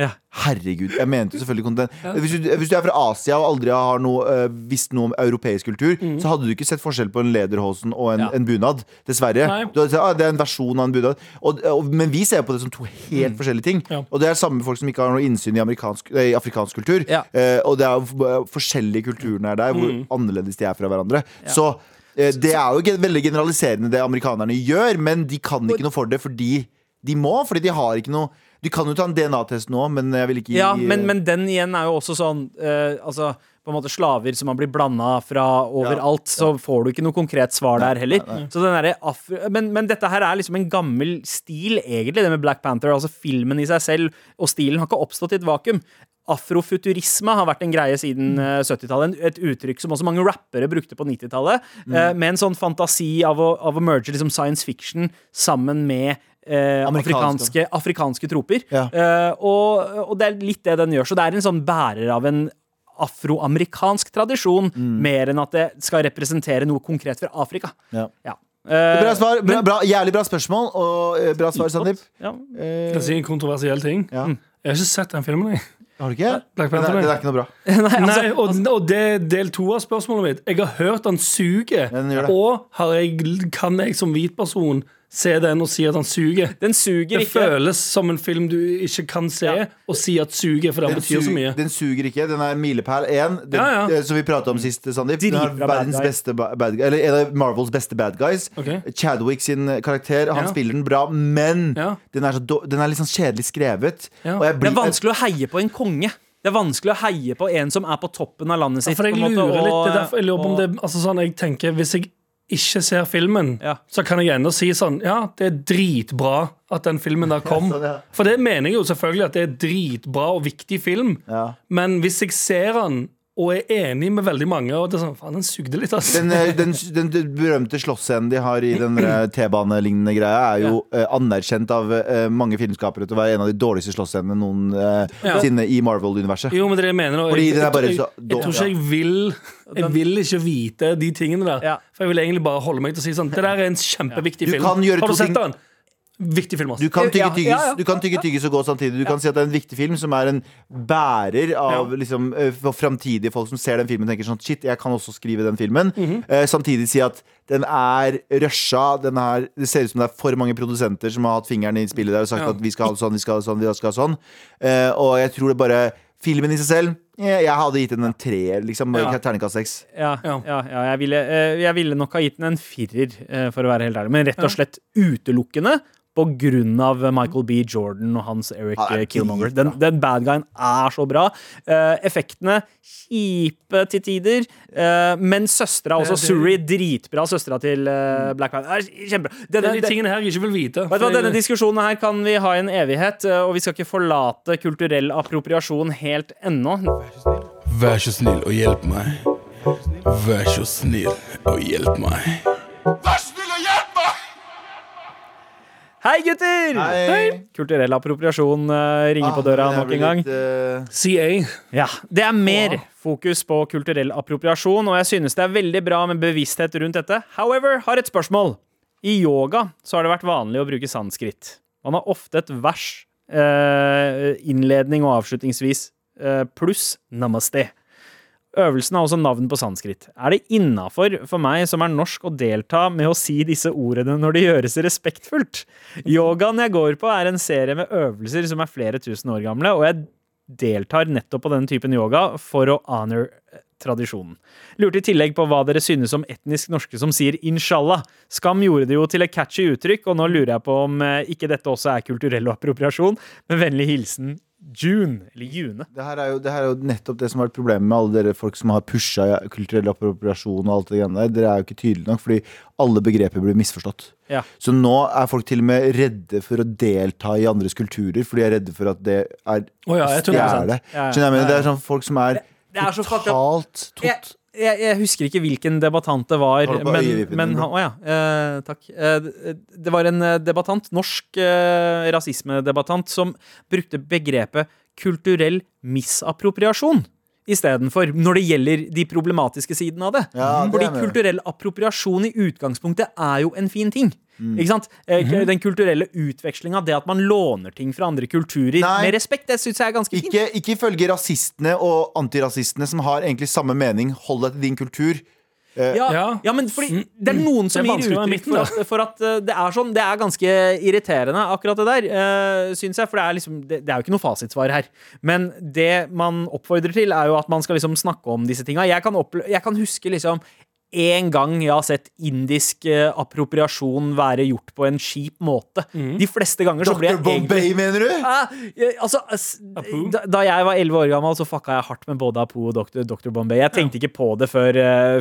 Ja. Herregud, jeg mente selvfølgelig kontinent. Hvis, du, hvis du er fra Asia og aldri har noe, øh, visst noe om europeisk kultur, så hadde du ikke sett forskjell på en lederhosen og en, Mm. Ja. en bunad. Dessverre. Nei. Du hadde sagt, ah, det er en versjon av en bunad. Og, og, men vi ser på det som to helt forskjellige ting. Ja. Og det er samme folk som ikke har noe innsyn i, nei, i afrikansk kultur. Ja. Eh, og det er jo forskjellige kulturene er der, hvor annerledes de er fra hverandre. Så eh, det er jo veldig generaliserende det amerikanerne gjør, men de kan ikke noe for det fordi de må. Fordi de har ikke noe Du kan jo ta en DNA-test nå, men jeg vil ikke Ja, men, men den igjen er jo også sånn eh, Altså på en måte slaver som har blitt blanda fra overalt, så får du ikke noe konkret svar der heller. Så den afro... Men, men dette her er liksom en gammel stil, egentlig, det med Black Panther. Altså filmen i seg selv og stilen har ikke oppstått i et vakuum. Afrofuturisme har vært en greie siden eh, 70-tallet. Et uttrykk som også mange rappere brukte på 90-tallet. Mm. med en sånn fantasi av å, av å merge liksom science fiction sammen med eh, afrikanske, afrikanske troper. Ja. Eh, og, og det er litt det den gjør. Så det er en sånn bærer av en afroamerikansk tradisjon, mer enn at det skal representere noe konkret fra Afrika. Ja. Ja. Eh, Bra svar. Bra, bra, jævlig bra spørsmål, og eh, bra svar, Sandeep. ja. Eh, Kan jeg si en kontroversiell ting? ja. Jeg har ikke sett den filmen. jeg. Har du ikke? Black Den Panther, er, nei. er ikke noe bra. Nei, og, og det er del to av spørsmålet mitt. Jeg har hørt han suger. Det. Og har jeg, kan jeg som hvit person se den og si at han suger? Den suger Det ikke. føles som en film du ikke kan se Ja. og si at suger, for det Den, betyr så mye. den suger ikke. Den er milepæl 1, den, Ja, ja. eh, som vi prata om sist, Sandeep. Den har verdens bad beste bad guy, Eller en av Marvels beste bad guys. Okay. Chadwick sin karakter. Han Ja. spiller den bra, men Ja. den, er den er litt sånn kjedelig skrevet. Ja. Og jeg Det er vanskelig å heie på en konge. Det er vanskelig å heie på en som er på toppen av landet Ja, sitt. for jeg på en måte, lurer litt, det er derfor jeg lurer på om det altså sånn, Jeg tenker, hvis jeg ikke ser filmen, Ja. så kan jeg ennå si sånn Ja, det er dritbra at den filmen der kom. sånn, ja. For det mener jeg jo selvfølgelig at det er dritbra og viktig film. Ja. Men hvis jeg ser den og er enig med veldig mange, og det er sånn Faen, den sugde litt, ass. Den, eh, den, den, den berømte slåssscenen de har i den T-banelignende greia, er jo eh, anerkjent av uh, mange filmskapere til å være en av de dårligste slåssscenene noensinne i Marvel-universet. Jo, men det er jeg mener. Fordi jeg, den er bare så jeg, jeg tror ikke jeg vil Jeg vil ikke vite de tingene der. Ja. For jeg vil egentlig bare holde meg til å si sånn Det der er en kjempeviktig Du film. Har du sett ting- den? Viktig film, også Du kan tygge tyggis, ja, ja. ja. kan tygge tyggis og gå samtidig. Du kan si at det er en viktig film som er en bærer av Ja. liksom, framtidige folk som ser den filmen og tenker sånn Shit, jeg kan også skrive den filmen. Mhm. Eh, samtidig si at den er rusha. Den er, det ser ut som det er for mange produsenter som har hatt fingeren i spillet der og sagt Ja. at vi skal ha det sånn, vi skal ha det sånn, vi skal ha det sånn. Eh, og jeg tror det bare Filmen i seg selv Jeg hadde gitt den en treer, liksom. Ja. Terningkast seks. Ja, ja. Ja. ja, jeg, ville, eh, jeg ville nok ha gitt den en firer, eh, for å være helt ærlig. Men rett og slett utelukkende av Michael B. Jordan og hans Eric er eh, Killmonger. Den, den bad guyen er så bra. Uh, effektene kjipe til tider. uh, men søstera også, Det- det- Suri, dritbra. Søstera til uh, Black Panther. er Kjempebra. Det er Denne, de tingene her jeg ikke vil vite. Vet du hva, Denne diskusjonen her kan vi ha i en evighet, og vi skal ikke forlate kulturell appropriasjon helt ennå. Vær så snill og hjelp meg. Vær så snill og hjelp meg. Hei, gutter! Hei. Kulturell appropriasjon uh, ringer på døra Ah, nok en gang. litt, eh, CA. Ja, Det er mer fokus på kulturell appropriasjon, og jeg synes det er veldig bra med bevissthet rundt dette. However, har et spørsmål. I yoga så har det vært vanlig å bruke sanskrit. Man har ofte et vers, uh, innledning og avslutningsvis, eh, pluss namaste. Øvelsen har også navn på sanskrit. Er det innafor for meg som er norsk å delta med å si disse ordene når det gjøres respektfullt? Yogaen jeg går på, er en serie med øvelser som er flere tusen år gamle, og jeg deltar nettopp på denne typen yoga for å honor tradisjonen. Lurte i tillegg på hva dere synes om etnisk norske som sier inshallah. Skam gjorde det jo til et catchy uttrykk, og nå lurer jeg på om eh, ikke dette også er kulturell appropriasjon. Med vennlig hilsen June. Eller June. Det her, er jo, det her er jo nettopp det som har vært problemet med alle dere folk som har pusha kulturell appropriasjon og alt det greiene der. Dere er jo ikke tydelige nok, fordi alle begreper blir misforstått. Ja. Så nå er folk til og med redde for å delta i andres kulturer, fordi de er redde for at det er Å ja, å 100%. stjele. Ja, ja. Jeg, mener, det er sånn folk som er Det er så totalt tot, jeg, jeg husker ikke hvilken debattant det var, men, men han- Å ja, eh, takk. Eh, det- det var en eh, debattant, norsk eh, rasismedebattant, som brukte begrepet kulturell misappropriasjon istedenfor, når det gjelder de problematiske sidene av det. Ja, det Fordi kulturell appropriasjon i utgangspunktet er jo en fin ting. Mm. Ikke sant? Eh, Mhm. Den kulturelle utvekslinga, det at man låner ting fra andre kulturer Nei. med respekt, det syns jeg er ganske fint. ikke, ikke ifølge rasistene og antirasistene som har egentlig samme mening. Hold deg til din kultur. Ja, Ja. ja, men fordi det er noen som er gir uttrykk for at, for at eh, det er sånn. Det er ganske irriterende, akkurat det der, uh, syns jeg. For det er, liksom, det, det er jo ikke noe fasitsvar her. Men det man oppfordrer til, er jo at man skal liksom snakke om disse tinga. Jeg, jeg kan huske liksom en gang jeg har sett indisk eh, appropriasjon være gjort på en kjip måte. De fleste ganger så ble Dr. jeg egentlig Bombay, mener du? Eh, jeg- altså, da, da jeg var 11 år gammel, så fucka jeg hardt med både Apu og Dr. Dr. Bombay. Jeg tenkte ikke på det før, eh,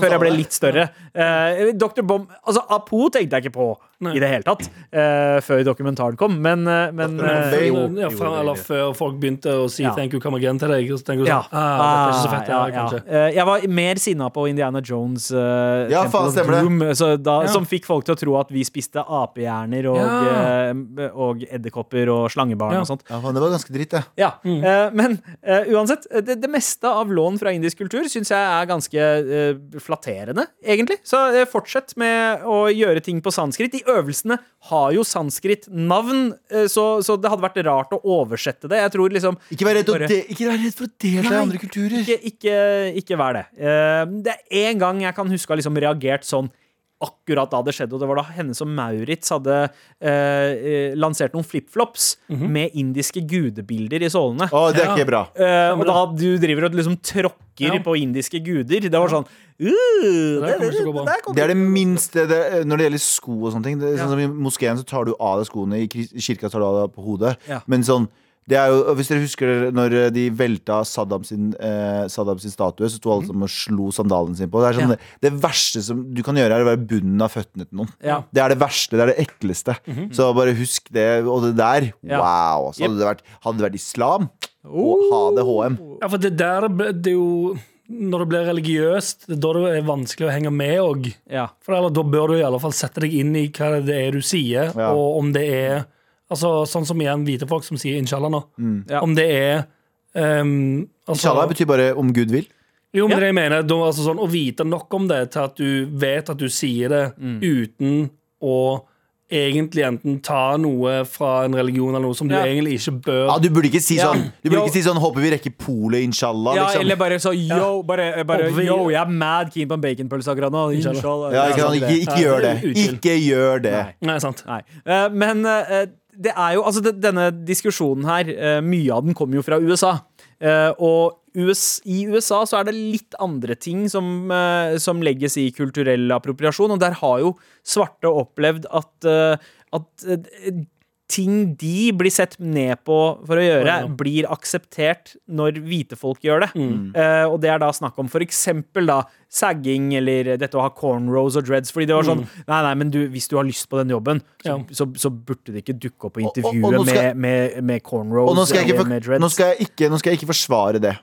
før jeg ble litt større. Eh, Dr. Bom altså, Apu tenkte jeg ikke på Nei. i det hele tatt uh, før dokumentaren kom, men, uh, men uh, jo, ja, fra, eller før folk begynte å si Ja. 'thank you, come again' til deg. Så tenker du ja. sånn ah, er ikke så fett, Ah, ja, ja. Eh, Jeg var mer sinna på Indiana Jones eh, Ja, faen. Doom, så da, Ja. som fikk folk til å tro at vi spiste apehjerner og, Ja. eh, og edderkopper og slangebarn Ja. og sånt. Ja, faen, det var ganske dritt, det. Ja, eh, Men eh, uansett, det, det meste av lån fra indisk kultur syns jeg er ganske eh, flatterende, egentlig. Så eh, fortsett med å gjøre ting på sanskrit. De øvelsene har jo sanskrit-navn, eh, så, så det hadde vært rart å oversette det. Jeg tror liksom Ikke vær redd, å de, ikke vær redd for å delta i andre kulturer. Ikke, ikke, ikke vær det. Uh, det er én gang jeg kan huske å ha liksom reagert sånn akkurat da det skjedde, og det var da henne som Maurits hadde eh, eh, lansert noen flipflops med indiske gudebilder i sålene. Å, det er ikke bra. Eh, og da du driver og liksom tråkker Ja. på indiske guder. Det var sånn uh, det, der kommer Det er det minste det, Når det gjelder sko og sånne ting. Det, er sånn som I moskeen så tar du av deg skoene, i i kirka tar du av deg på hodet. Ja. Men sånn det er jo, Hvis dere husker når de velta Saddam sin, eh, Saddam sin statue, så sto alle sammen og slo sandalen sin på. Det er sånn, det, det verste som du kan gjøre, er å være bunnen av føttene til noen. Ja. Det er det verste, det er det ekleste. Så bare husk det. Og det der, Ja. wow! Så hadde, det vært, hadde det vært islam, og ha det HM. Ja, for det der ble- det er jo Når det blir religiøst, det er da det er vanskelig å henge med òg. Ja. For eller, Da bør du i alle fall sette deg inn i hva det er du sier, Ja. og om det er Altså Sånn som igjen hvite folk som sier inshallah nå. Ja. Om det er um, altså, Inshallah betyr bare 'om Gud vil'. Jo, men Ja. det jeg mener da, altså, sånn, Å vite nok om det til at du vet at du sier det Mm. uten å egentlig enten ta noe fra en religion eller noe som du Ja. egentlig ikke bør Ja, du burde ikke si sånn Du burde ikke si sånn 'håper vi rekker polet', inshallah. Ja, liksom. eller bare så yo, bare, bare vi- yo, jeg er mad keen på en baconpølse akkurat nå. Inshallah. Inshallah. Ja, ikke, ikke, ikke gjør det. Ikke gjør det. Nei. Nei, sant. Nei. Uh, men eh, det er jo Altså, det, denne diskusjonen her, eh, mye av den kommer jo fra USA. Eh, og US, i USA så er det litt andre ting som, eh, som legges i kulturell appropriasjon, og der har jo svarte opplevd at, at ting de blir sett ned på for å gjøre, Ja. blir akseptert når hvite folk gjør det. Eh, og det er da snakk om for eksempel da sagging eller dette å ha cornrows og dreads. Fordi det var sånn Nei, nei, men du, hvis du har lyst på den jobben, så, Ja. så, så burde det ikke dukke opp på Og- og- og skal- med, med, med cornrows Og nå skal, ikke eller med dreads. nå, skal ikke, nå skal jeg ikke forsvare det.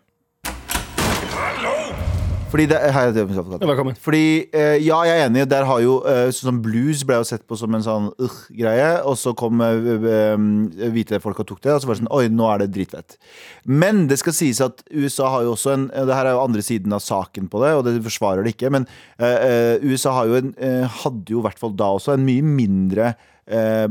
Fordi det, hei, det er. Velkommen. Fordi, eh, ja, jeg er enig. Der har jo eh, Sånn som blues ble jo sett på som en sånn uh-greie. Og så kom eh, eh, hvite folk og tok det, og så var det sånn Oi, nå er det dritfett. Men det skal sies at USA har jo også en eh, Det her er jo andre siden av saken på det, og det forsvarer det ikke. Men eh, eh, USA har jo en, eh, hadde jo i hvert fall da også en mye mindre eh,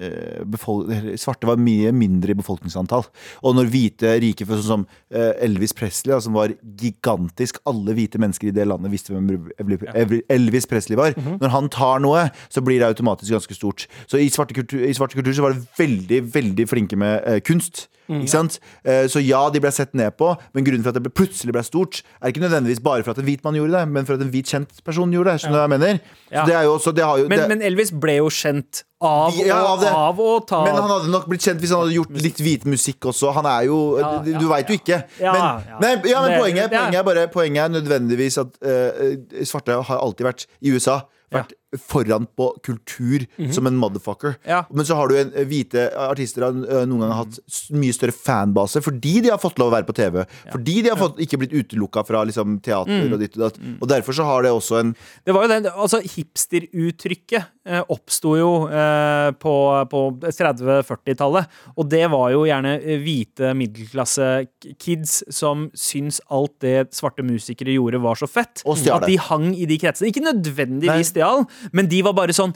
eh, svarte var mye mindre i befolkningsantall. Og når hvite rike sånn som eh, Elvis Presley, da, som var gigantisk Alle hvite mennesker i det landet visste hvem Elvi- Elvi- Elvis Presley var. Når han tar noe, så blir det automatisk ganske stort. Så i svarte kultur, i svarte kultur så var det veldig, veldig flinke med kunst. Ikke sant? Så ja, de ble sett ned på, men grunnen for at det plutselig ble stort, er ikke nødvendigvis bare for at en hvit mann gjorde det, men for at en hvit kjent person gjorde det. Skjønner du hva jeg mener? Det er jo også, det har jo, men, det, men Elvis ble jo kjent av, Ja, av det. av å ta Men han hadde nok blitt kjent hvis han hadde gjort litt hvit musikk også. Han er jo Ja, Du, ja, du veit jo ikke. Men, ja. Nei, ja, men poenget, poenget, er bare, poenget er nødvendigvis at uh, svarte har alltid vært i USA. Vært foran på kultur som en motherfucker. Ja. Men så har du en eh, hvite artister har eh, noen ganger hatt mye større fanbase fordi de har fått lov å være på TV. Fordi de har fått, ikke blitt utelukka fra liksom, teater og ditt og datt. Og derfor så har det også en Det var jo det, altså Hipsteruttrykket eh, oppsto jo eh, på, på 30-40-tallet. Og det var jo gjerne eh, hvite middelklasse-kids som syns alt det svarte musikere gjorde, var så fett. At de hang i de kretsene. Ikke nødvendigvis stjal, men de var bare sånn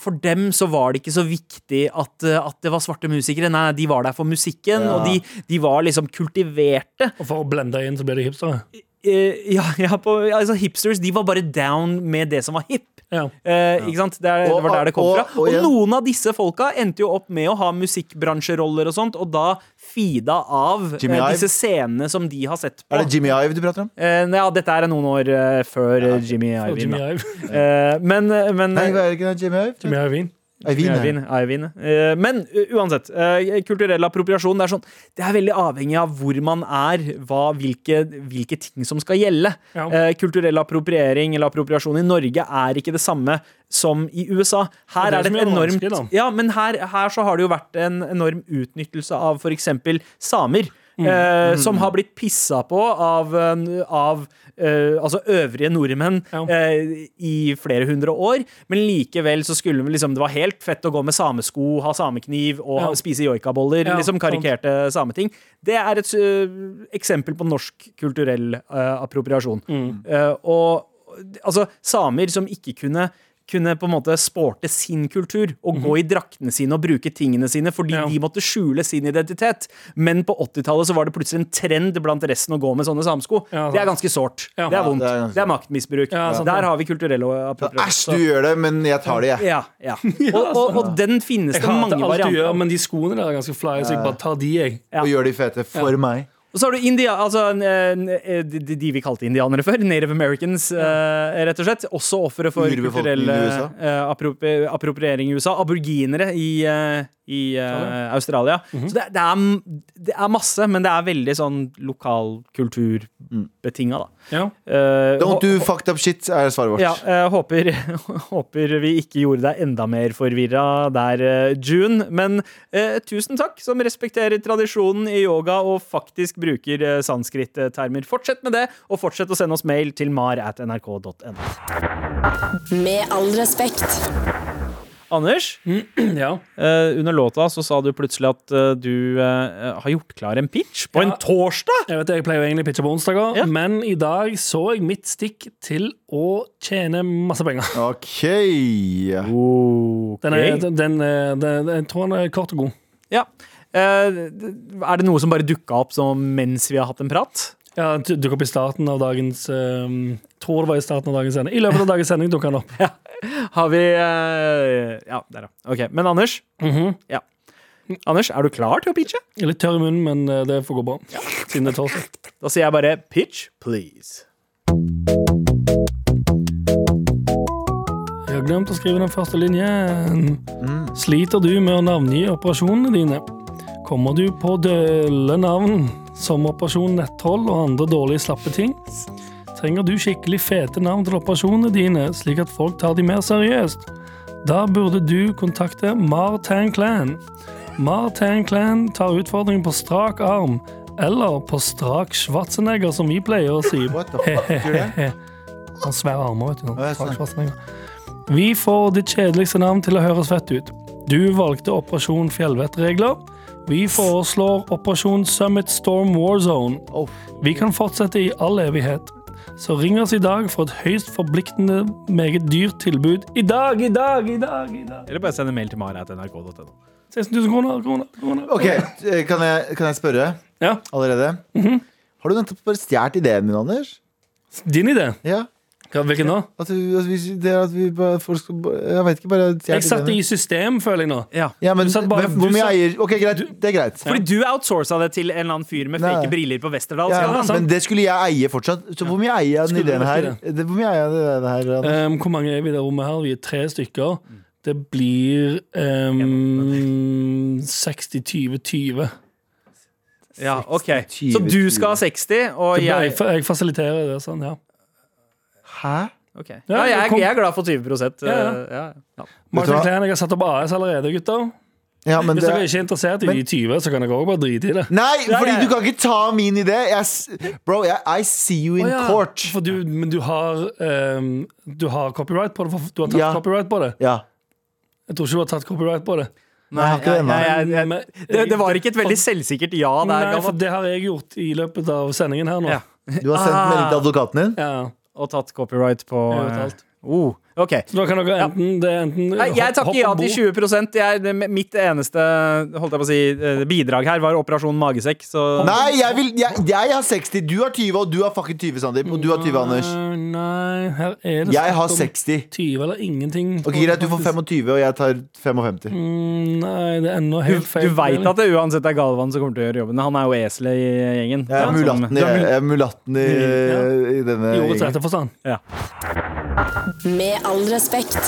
For dem så var det ikke så viktig at, eh, at det var svarte musikere. Nei, de var der for musikken, Ja. og de, de var liksom kultiverte. Og for å blende inn, så blir de hipstere. Eh, ja, ja, på, altså Hipsters de var bare down med det som var hip. Ja. Eh, Ikke sant? Det, er, Og- det var der det kom og- fra. og Og noen av disse folka endte jo opp med å ha musikkbransjeroller og sånt, og da feeda av Jimmy eh, disse scenene som de har sett på. Er det Jimmy Ive du prater om? Eh, ja, dette er noen år før Jimmy Ive. Jimmy. Ive. Eh, men men Nei, er det ikke? Jimmy Ive? Jimmy Iovine. Eivind. Eh, Men uansett, eh, kulturell appropriasjon det er, sånn, det er veldig avhengig av hvor man er, hva, hvilke, hvilke ting som skal gjelde. Ja. Eh, Kulturell appropriering eller appropriasjon i Norge er ikke det samme som i USA. Her Det er er det det et det enormt. Ja, men her, her så har det jo vært en enorm utnyttelse av f.eks. samer. Mm. eh, Som har blitt pissa på av, eh, av uh, altså øvrige nordmenn Ja. uh, i flere hundre år. Men likevel så skulle vi liksom Det var helt fett å gå med samesko, ha samekniv og Ja. spise joikaboller. Ja, liksom karikerte sameting. Det er et uh, eksempel på norsk kulturell appropriasjon. Mm. Og altså, samer som ikke kunne kunne på en måte sporte sin kultur og gå i draktene sine og bruke tingene sine fordi Ja. de måtte skjule sin identitet. Men på 80-tallet så var det plutselig en trend blant resten å gå med sånne samsko. Ja, det er ganske sårt. Ja. det er vondt. Ja, det er det, er maktmisbruk. Ja, sant Der har vi kulturelle appropriasjon. Æsj, du gjør det, men jeg tar det, jeg. Ja, ja. Og, og, og den finnes det mange varianter av. men de skoene der er ganske fly, så jeg bare tar de, jeg. Ja. Og gjør de fete for meg. Og så har du India, altså eh, de, vi kalte indianere før. Native Americans, eh, rett og slett. Også ofre for kulturell eh, appropri appropriering i USA. Aborginere i, eh, i eh, Australia. -hmm. Så det, det, er, det er masse, men det er veldig sånn lokal kulturbetinga, da. Ja. Uh, Don't do fucked up shit, er svaret vårt. ja, uh, håper, håper vi ikke gjorde deg enda mer forvirra der, eh, June. Men uh, tusen takk, som respekterer tradisjonen i yoga og faktisk bruker eh, sanskrit-termer. Fortsett med det, og fortsett å sende oss mail til mar at nrk.no. Med all respekt. Anders, ja. eh, under låta så sa du plutselig at eh, du eh, har gjort klar en pitch på en torsdag! Jeg vet jeg pleier jo egentlig å pitche på onsdager, Ja. men i dag så jeg mitt stikk til å tjene masse penger. OK. okay. Den er, den, den, er- den, jeg tror den er kort og god. Ja. Eh, er det noe som bare dukka opp som mens vi har hatt en prat? Ja, dukka opp i starten av dagens um, Tror det var i starten av dagens sending. I løpet av dagens sending dukket den opp. Ja. Har vi uh, Ja, der, ja. Ok. Men Anders, ja. Anders, er du klar til å pitche? Jeg er litt tørr i munnen, men uh, det får gå bra. Siden det er torsdag. Da sier jeg bare pitch, please. Jeg har glemt å skrive den første linjen. Sliter du med å navngi operasjonene dine? Kommer du på dølle navn som Operasjon Nettroll og andre dårlige slappe ting? Trenger du skikkelig fete navn til operasjonene dine, slik at folk tar de mer seriøst? Da burde du kontakte Martan Clan. Martan Clan tar utfordringen på strak arm, eller på strak Schwarzenegger, som vi pleier å si. Han svære armer, vet du. Vi får ditt kjedeligste navn til å høres fett ut. Du valgte Operasjon Fjellvettregler. Vi foreslår Operasjon Summit Storm Warzone. Zone. Vi kan fortsette i all evighet. Så ring oss i dag for et høyst forpliktende, meget dyrt tilbud. I dag, i dag, i dag! i dag Eller bare sende mail til mar.nrk.no. 16 000 kroner, kroner, kroner. OK, eh, kan jeg, kan jeg spørre Ja, allerede? Har du nettopp bare stjålet ideen min, Anders? Din idé. Ja. Hvilken da? At, vi, at vi, det at vi bare folk skal bare- Jeg vet ikke, bare Jeg satt satte ideen. i system, føler jeg nå. Ja. Ja, men, bare- men hvor mye eier Ok, greit. Det er greit. Fordi du outsourca det til en eller annen fyr med Nei. fake briller på Westerdal. Ja, Ja, men det skulle jeg eie fortsatt. Så hvor mye eier jeg den ideen her? Det, hvor mye eier jeg den her? Um, hvor mange er vi i det rommet her? Vi er tre stykker. Det blir um, 60-20-20. ja, ok. 20, Så du skal ha 60, og jeg jeg fasiliterer det sånn, ja. Hæ? Okay. Ja, Ja, jeg, jeg er glad for 20 Ja, ja. eh, ja. Ja. Martin? Klein, jeg har satt opp AS allerede, gutter. Ja, men Hvis dere dere ikke er interessert i Men- de 20, så kan dere også bare drite i det. Nei, Ja, fordi ja. du kan ikke ta min idé! Jeg, bro, jeg, I see you in oh, ja, court. For du, men du har, um, du har copyright på det? For du har tatt Ja. copyright på det? Ja. Jeg tror ikke du har tatt copyright på det. Nei, jeg jeg- jeg- jeg- det, det var ikke et veldig selvsikkert ja der. Nei, for det har jeg gjort i løpet av sendingen her nå. Ja. Du har sendt melding til advokaten din? Ja. Og tatt copyright på eh. Oh, ok. Så da kan dere enten, det er enten Nei, jeg takker ja til 20 jeg, Mitt eneste holdt jeg på å si, eh, bidrag her var Operasjon Magesekk. Så Nei, jeg, vil, jeg, jeg har 60. Du har 20, og du har fucking 20, Sandeep. Og du har 20, Anders. Nei, her er det Jeg har 60. 20 eller ingenting. Ok, Greit, du får 25, og jeg tar 55. Mm, nei, det er ennå du, helt feil. du veit at det uansett er Galvan som kommer til å gjøre jobben. Han er jo eselet i gjengen. Jeg er mulatten i, jeg er mulatten i, i denne I ordets rette forstand. Ja. Med all respekt.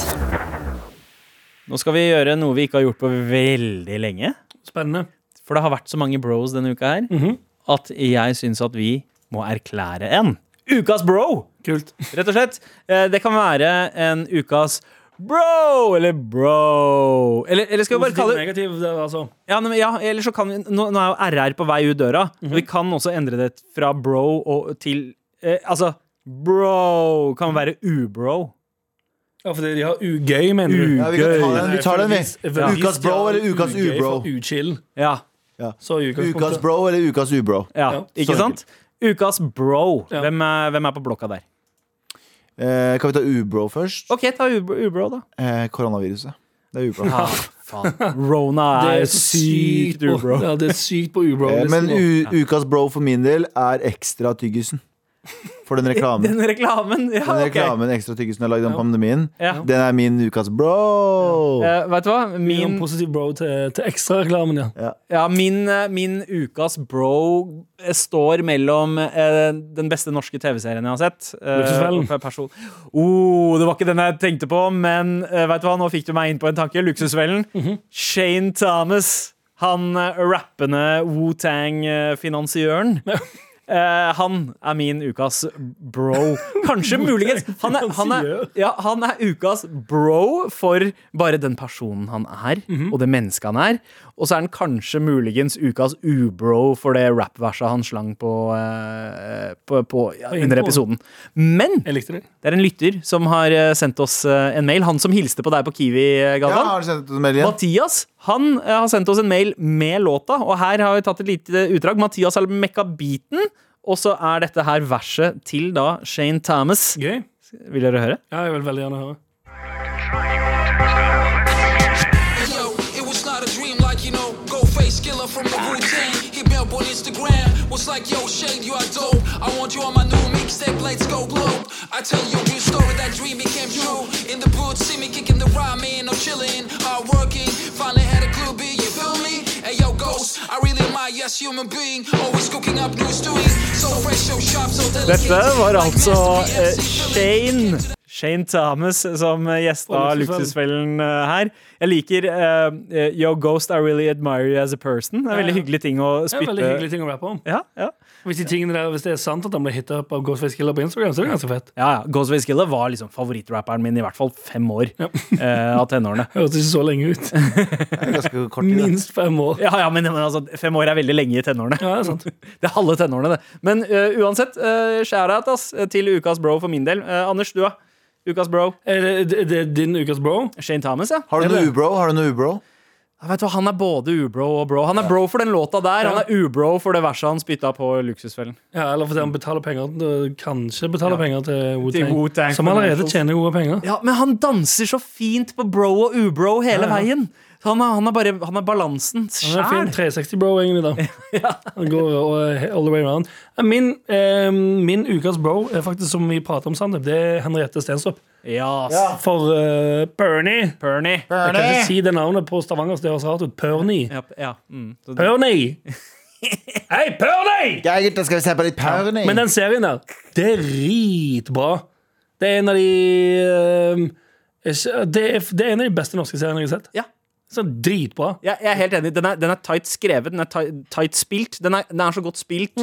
Nå skal vi gjøre noe vi ikke har gjort på veldig lenge. Spennende. For det har vært så mange bros denne uka her Mhm. at jeg syns at vi må erklære en ukas bro. Kult. Rett og slett. Eh, Det kan være en ukas bro eller bro. Eller, eller skal vi bare kalle det Negativ, det, altså. ja, men, ja, eller så kan vi, nå, nå er jo RR på vei ut døra. Mm -hmm. Vi kan også endre det fra bro og til eh, Altså, bro kan være ubro. Ja, fordi de har ugøy, mener du? Ja, vi, kan ta den, vi tar den, vi. Ukas bro eller ukas ubro? for Uchill. Ja, Så i utgangspunktet- Ukas bro eller ukas ubro? ja, Ja, ikke så sant? Ukas bro. Ja. Hvem, er, hvem er på blokka der? Eh, kan vi ta ubro først? OK, ta Ubro, Ubro da. Eh, koronaviruset. Det er ubro. Ja, faen. Rona er, er sykt sykt på, Ubro. ja, det er sykt på ubro. Eh, men liksom. u ukas bro for min del er ekstra tyggisen. For den reklamen. Den reklamen, ja, Den reklamen okay. ekstra tyggisen har lagd om pandemien, Ja. den er min ukas bro. Eh, vet du hva? Min positiv bro til, til ekstrareklamen, ja. ja, min, eh, min ukas bro eh, står mellom uh, den beste norske TV-serien jeg har sett. Uh, Luksusfellen. Oh, det var ikke den jeg tenkte på, men uh, vet du hva? nå fikk du meg inn på en tanke. Luksusfellen. Shane Thomas. Han rappende Wu-Tang-finansiøren. Eh, han er min ukas bro. Kanskje muligens han er, han, er, ja, han er ukas bro for bare den personen han er, og det mennesket han er. Og så er han kanskje muligens ukas ubro for det rap-verset han slang på, eh, på, på ja, under episoden. Men det. er en lytter som har eh, sendt oss eh, en mail. Han som hilste på deg på Kiwi, Galvan. Ja, Galvan. har sendt ut en mail igjen? Mathias han har sendt oss en mail med låta, og her har vi tatt et lite utdrag. Mathias har mekka beaten, og så er dette her verset til da Shane Thomas. Gøy. Vil dere høre? Ja, jeg vil veldig gjerne høre. Like, yo, Shane, you are dope. I want you on my new mixtape, let's go globe. I tell you a real story, that dream became true. In the booth, see me kicking the rhyme, man, I'm chilling, hard working. Finally had a clue, B, you feel me? Hey, yo, Ghost, I really am my yes human being. Always cooking up to eat. So fresh, so sharp, so delicate. Dette var altså eh. Shane. Shane Thomas som eh, gjesta Luksusfellen eh, her. Jeg liker uh, eh, Yo, Ghost, I really admire you as a person. Det er en veldig hyggelig ting å Det er veldig hyggelig ting å rappe om. Ja, ja. Hvis, de tingene der, hvis det er sant at han ble hitta opp av Ghostface Killer på Instagram, så er det ganske fett. Ja, ja. Ghostface Killer var liksom favorittrapperen min i hvert fall fem år Ja. uh, av tenårene. Høres ikke så lenge ut. Det er kort tid. Minst fem år. Ja, ja, men, men altså, fem år er veldig lenge i tenårene. Ja, det er sant. Det er halve tenårene, det. Men uh, uansett, uh, shout-out ass, til ukas bro for min del. Eh, Anders, du, da? Ukas bro? Er det, er din ukas bro? Shane Thomas, ja. Har du noe ubro? Har du noe ubro? Jeg vet hva, Han er både ubro og bro. Han er bro for den låta der. Han er ubro for det verset han spytta på Luksusfellen. Ja, eller fordi han betaler penger Kanskje betaler penger til Wu-Tang. Wu-Tang Som allerede tjener gode penger. Ja, Men han danser så fint på bro og ubro hele Ja, ja. veien. Han er, han er bare Han er balansen Han er en fin 360-bro, egentlig. da Han går all the way around. Eh, Min, eh, min ukas bro er faktisk, som vi prater om, Sandeep, det er Henriette Stenstrup. Ja, For uh, Pernie. Pernie. Jeg kan ikke si det navnet på Stavanger, så det høres rart ut. Pernie. Ja, ja. Mm. Pernie! Hei, Pernie! Ja, gutta, skal vi se på litt Perny? Men den serien der, det er dritbra. Det er en av de uh, det, er, det er en av de beste norske seriene jeg har sett. ja. Så dritbra. Ja, jeg er helt enig. Den er, den er tight skrevet, den er tight, tight spilt. Den er, den er så godt spilt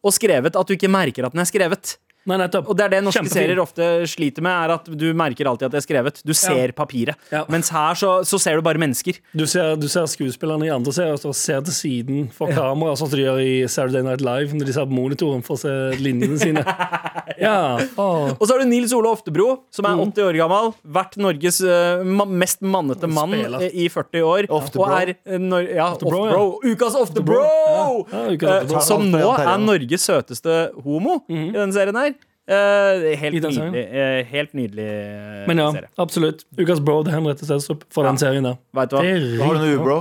og skrevet at du ikke merker at den er skrevet. Nei, nettopp. Og det er det norske Kjempefin. serier ofte sliter med, er at du merker alltid at det er skrevet. Du ser papiret. Ja. Mens her så, så ser du bare mennesker. Du ser, du ser skuespillerne i andre serier og ser til siden for kamera, sånn som de gjør i Saturday Night Live når de ser på monitoren for å se linjene sine. Ja, åh. Og så har du Nils Ole Oftebro, som er 80 år gammel. Vært Norges uh, mest mannete mann Spiller. eh, i 40 år. Oftebro. Og er eh, nor ja, Oftebro, Oftebro. Ukas Oftebro! Ja, ukas Oftebro. Uh, som nå er. Norges søteste homo i denne serien her. Eh, helt, nydelig, eh, helt nydelig eh, Men ja, serie. absolutt. Ukas bro det er Henriette Stenstrup for den serien der. Vet du hva? Det er Har du noe ubro?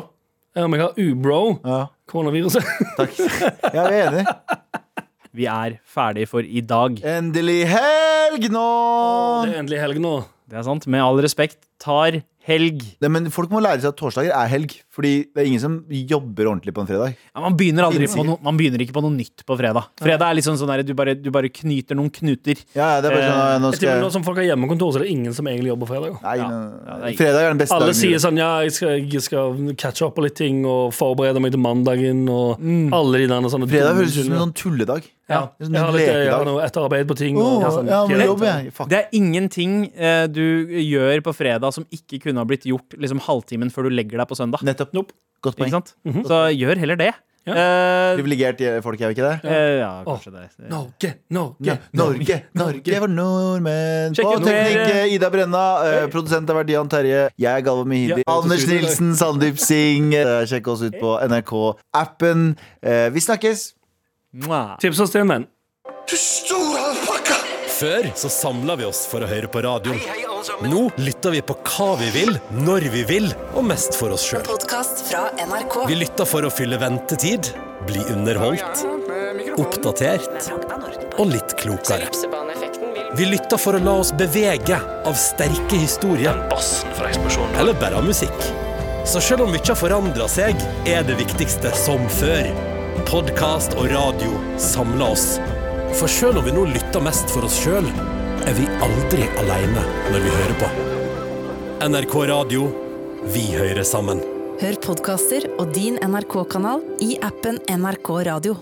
Ja, men jeg har ubro. Ja, Koronaviruset. takk. Jeg vi er enig. Vi er ferdig for i dag. Endelig helg nå! Det er endelig helg nå. Det er sant. Med all respekt tar helg. Ja, men folk må lære seg at torsdager er helg. Fordi det er ingen som jobber ordentlig på en fredag. Ja, man, begynner aldri på no, man begynner ikke på noe nytt på fredag. Fredag er liksom sånn der, du, bare, du bare knyter noen knuter. Ja, det er bare sånn, nå skal Nå som folk har hjemmekontor, så er det ingen som egentlig jobber fredag. Nei, Ja. nei, fredag er den beste Alle dagen. sier sånn ja, jeg skal, jeg skal catche opp på litt ting og forberede meg til mandagen og alle de der sånne Fredag høres ut som en sånn tulledag. Ja, Det er sånn jeg har, litt, jeg har noe etterarbeid på ting. Oh, og, sånn, ja, men Helt- jobb, jeg. Fuck. Det er ingenting eh, du gjør på fredag som ikke kunne ha blitt gjort liksom halvtimen før du legger deg på søndag. Nettopp. Godt poeng. Mm -hmm. Så gjør heller det. Ja. Eh, Privilegert folk, er vi ikke det? eh, ja, kanskje det. Norge, Norge, Norge, Norge, Norge var nordmenn mer- teknikk eh, Ida Brenna eh, Produsent har vært Jan Terje Jeg er Galva Mehidi. Ja. Anders Nilsen, Sandeep Singh Eh, Sjekk oss ut på NRK-appen Eh, Vi snakkes. Tips oss til en venn. Du store alpakka! Før så samla vi oss for å høre på radioen. Nå lytter vi på hva vi vil, når vi vil, og mest for oss sjøl. Podkast fra NRK. Vi lytter for å fylle ventetid, bli underholdt, oppdatert og litt klokere. Vi lytter for å la oss bevege av sterke historier. Eller bare av musikk. Så sjøl om mye har forandra seg, er det viktigste som før. Podkast og radio samler oss. For selv om vi nå lytter mest for oss sjøl, er vi aldri aleine når vi hører på. NRK Radio. Vi hører sammen. Hør podkaster og din NRK-kanal i appen NRK Radio.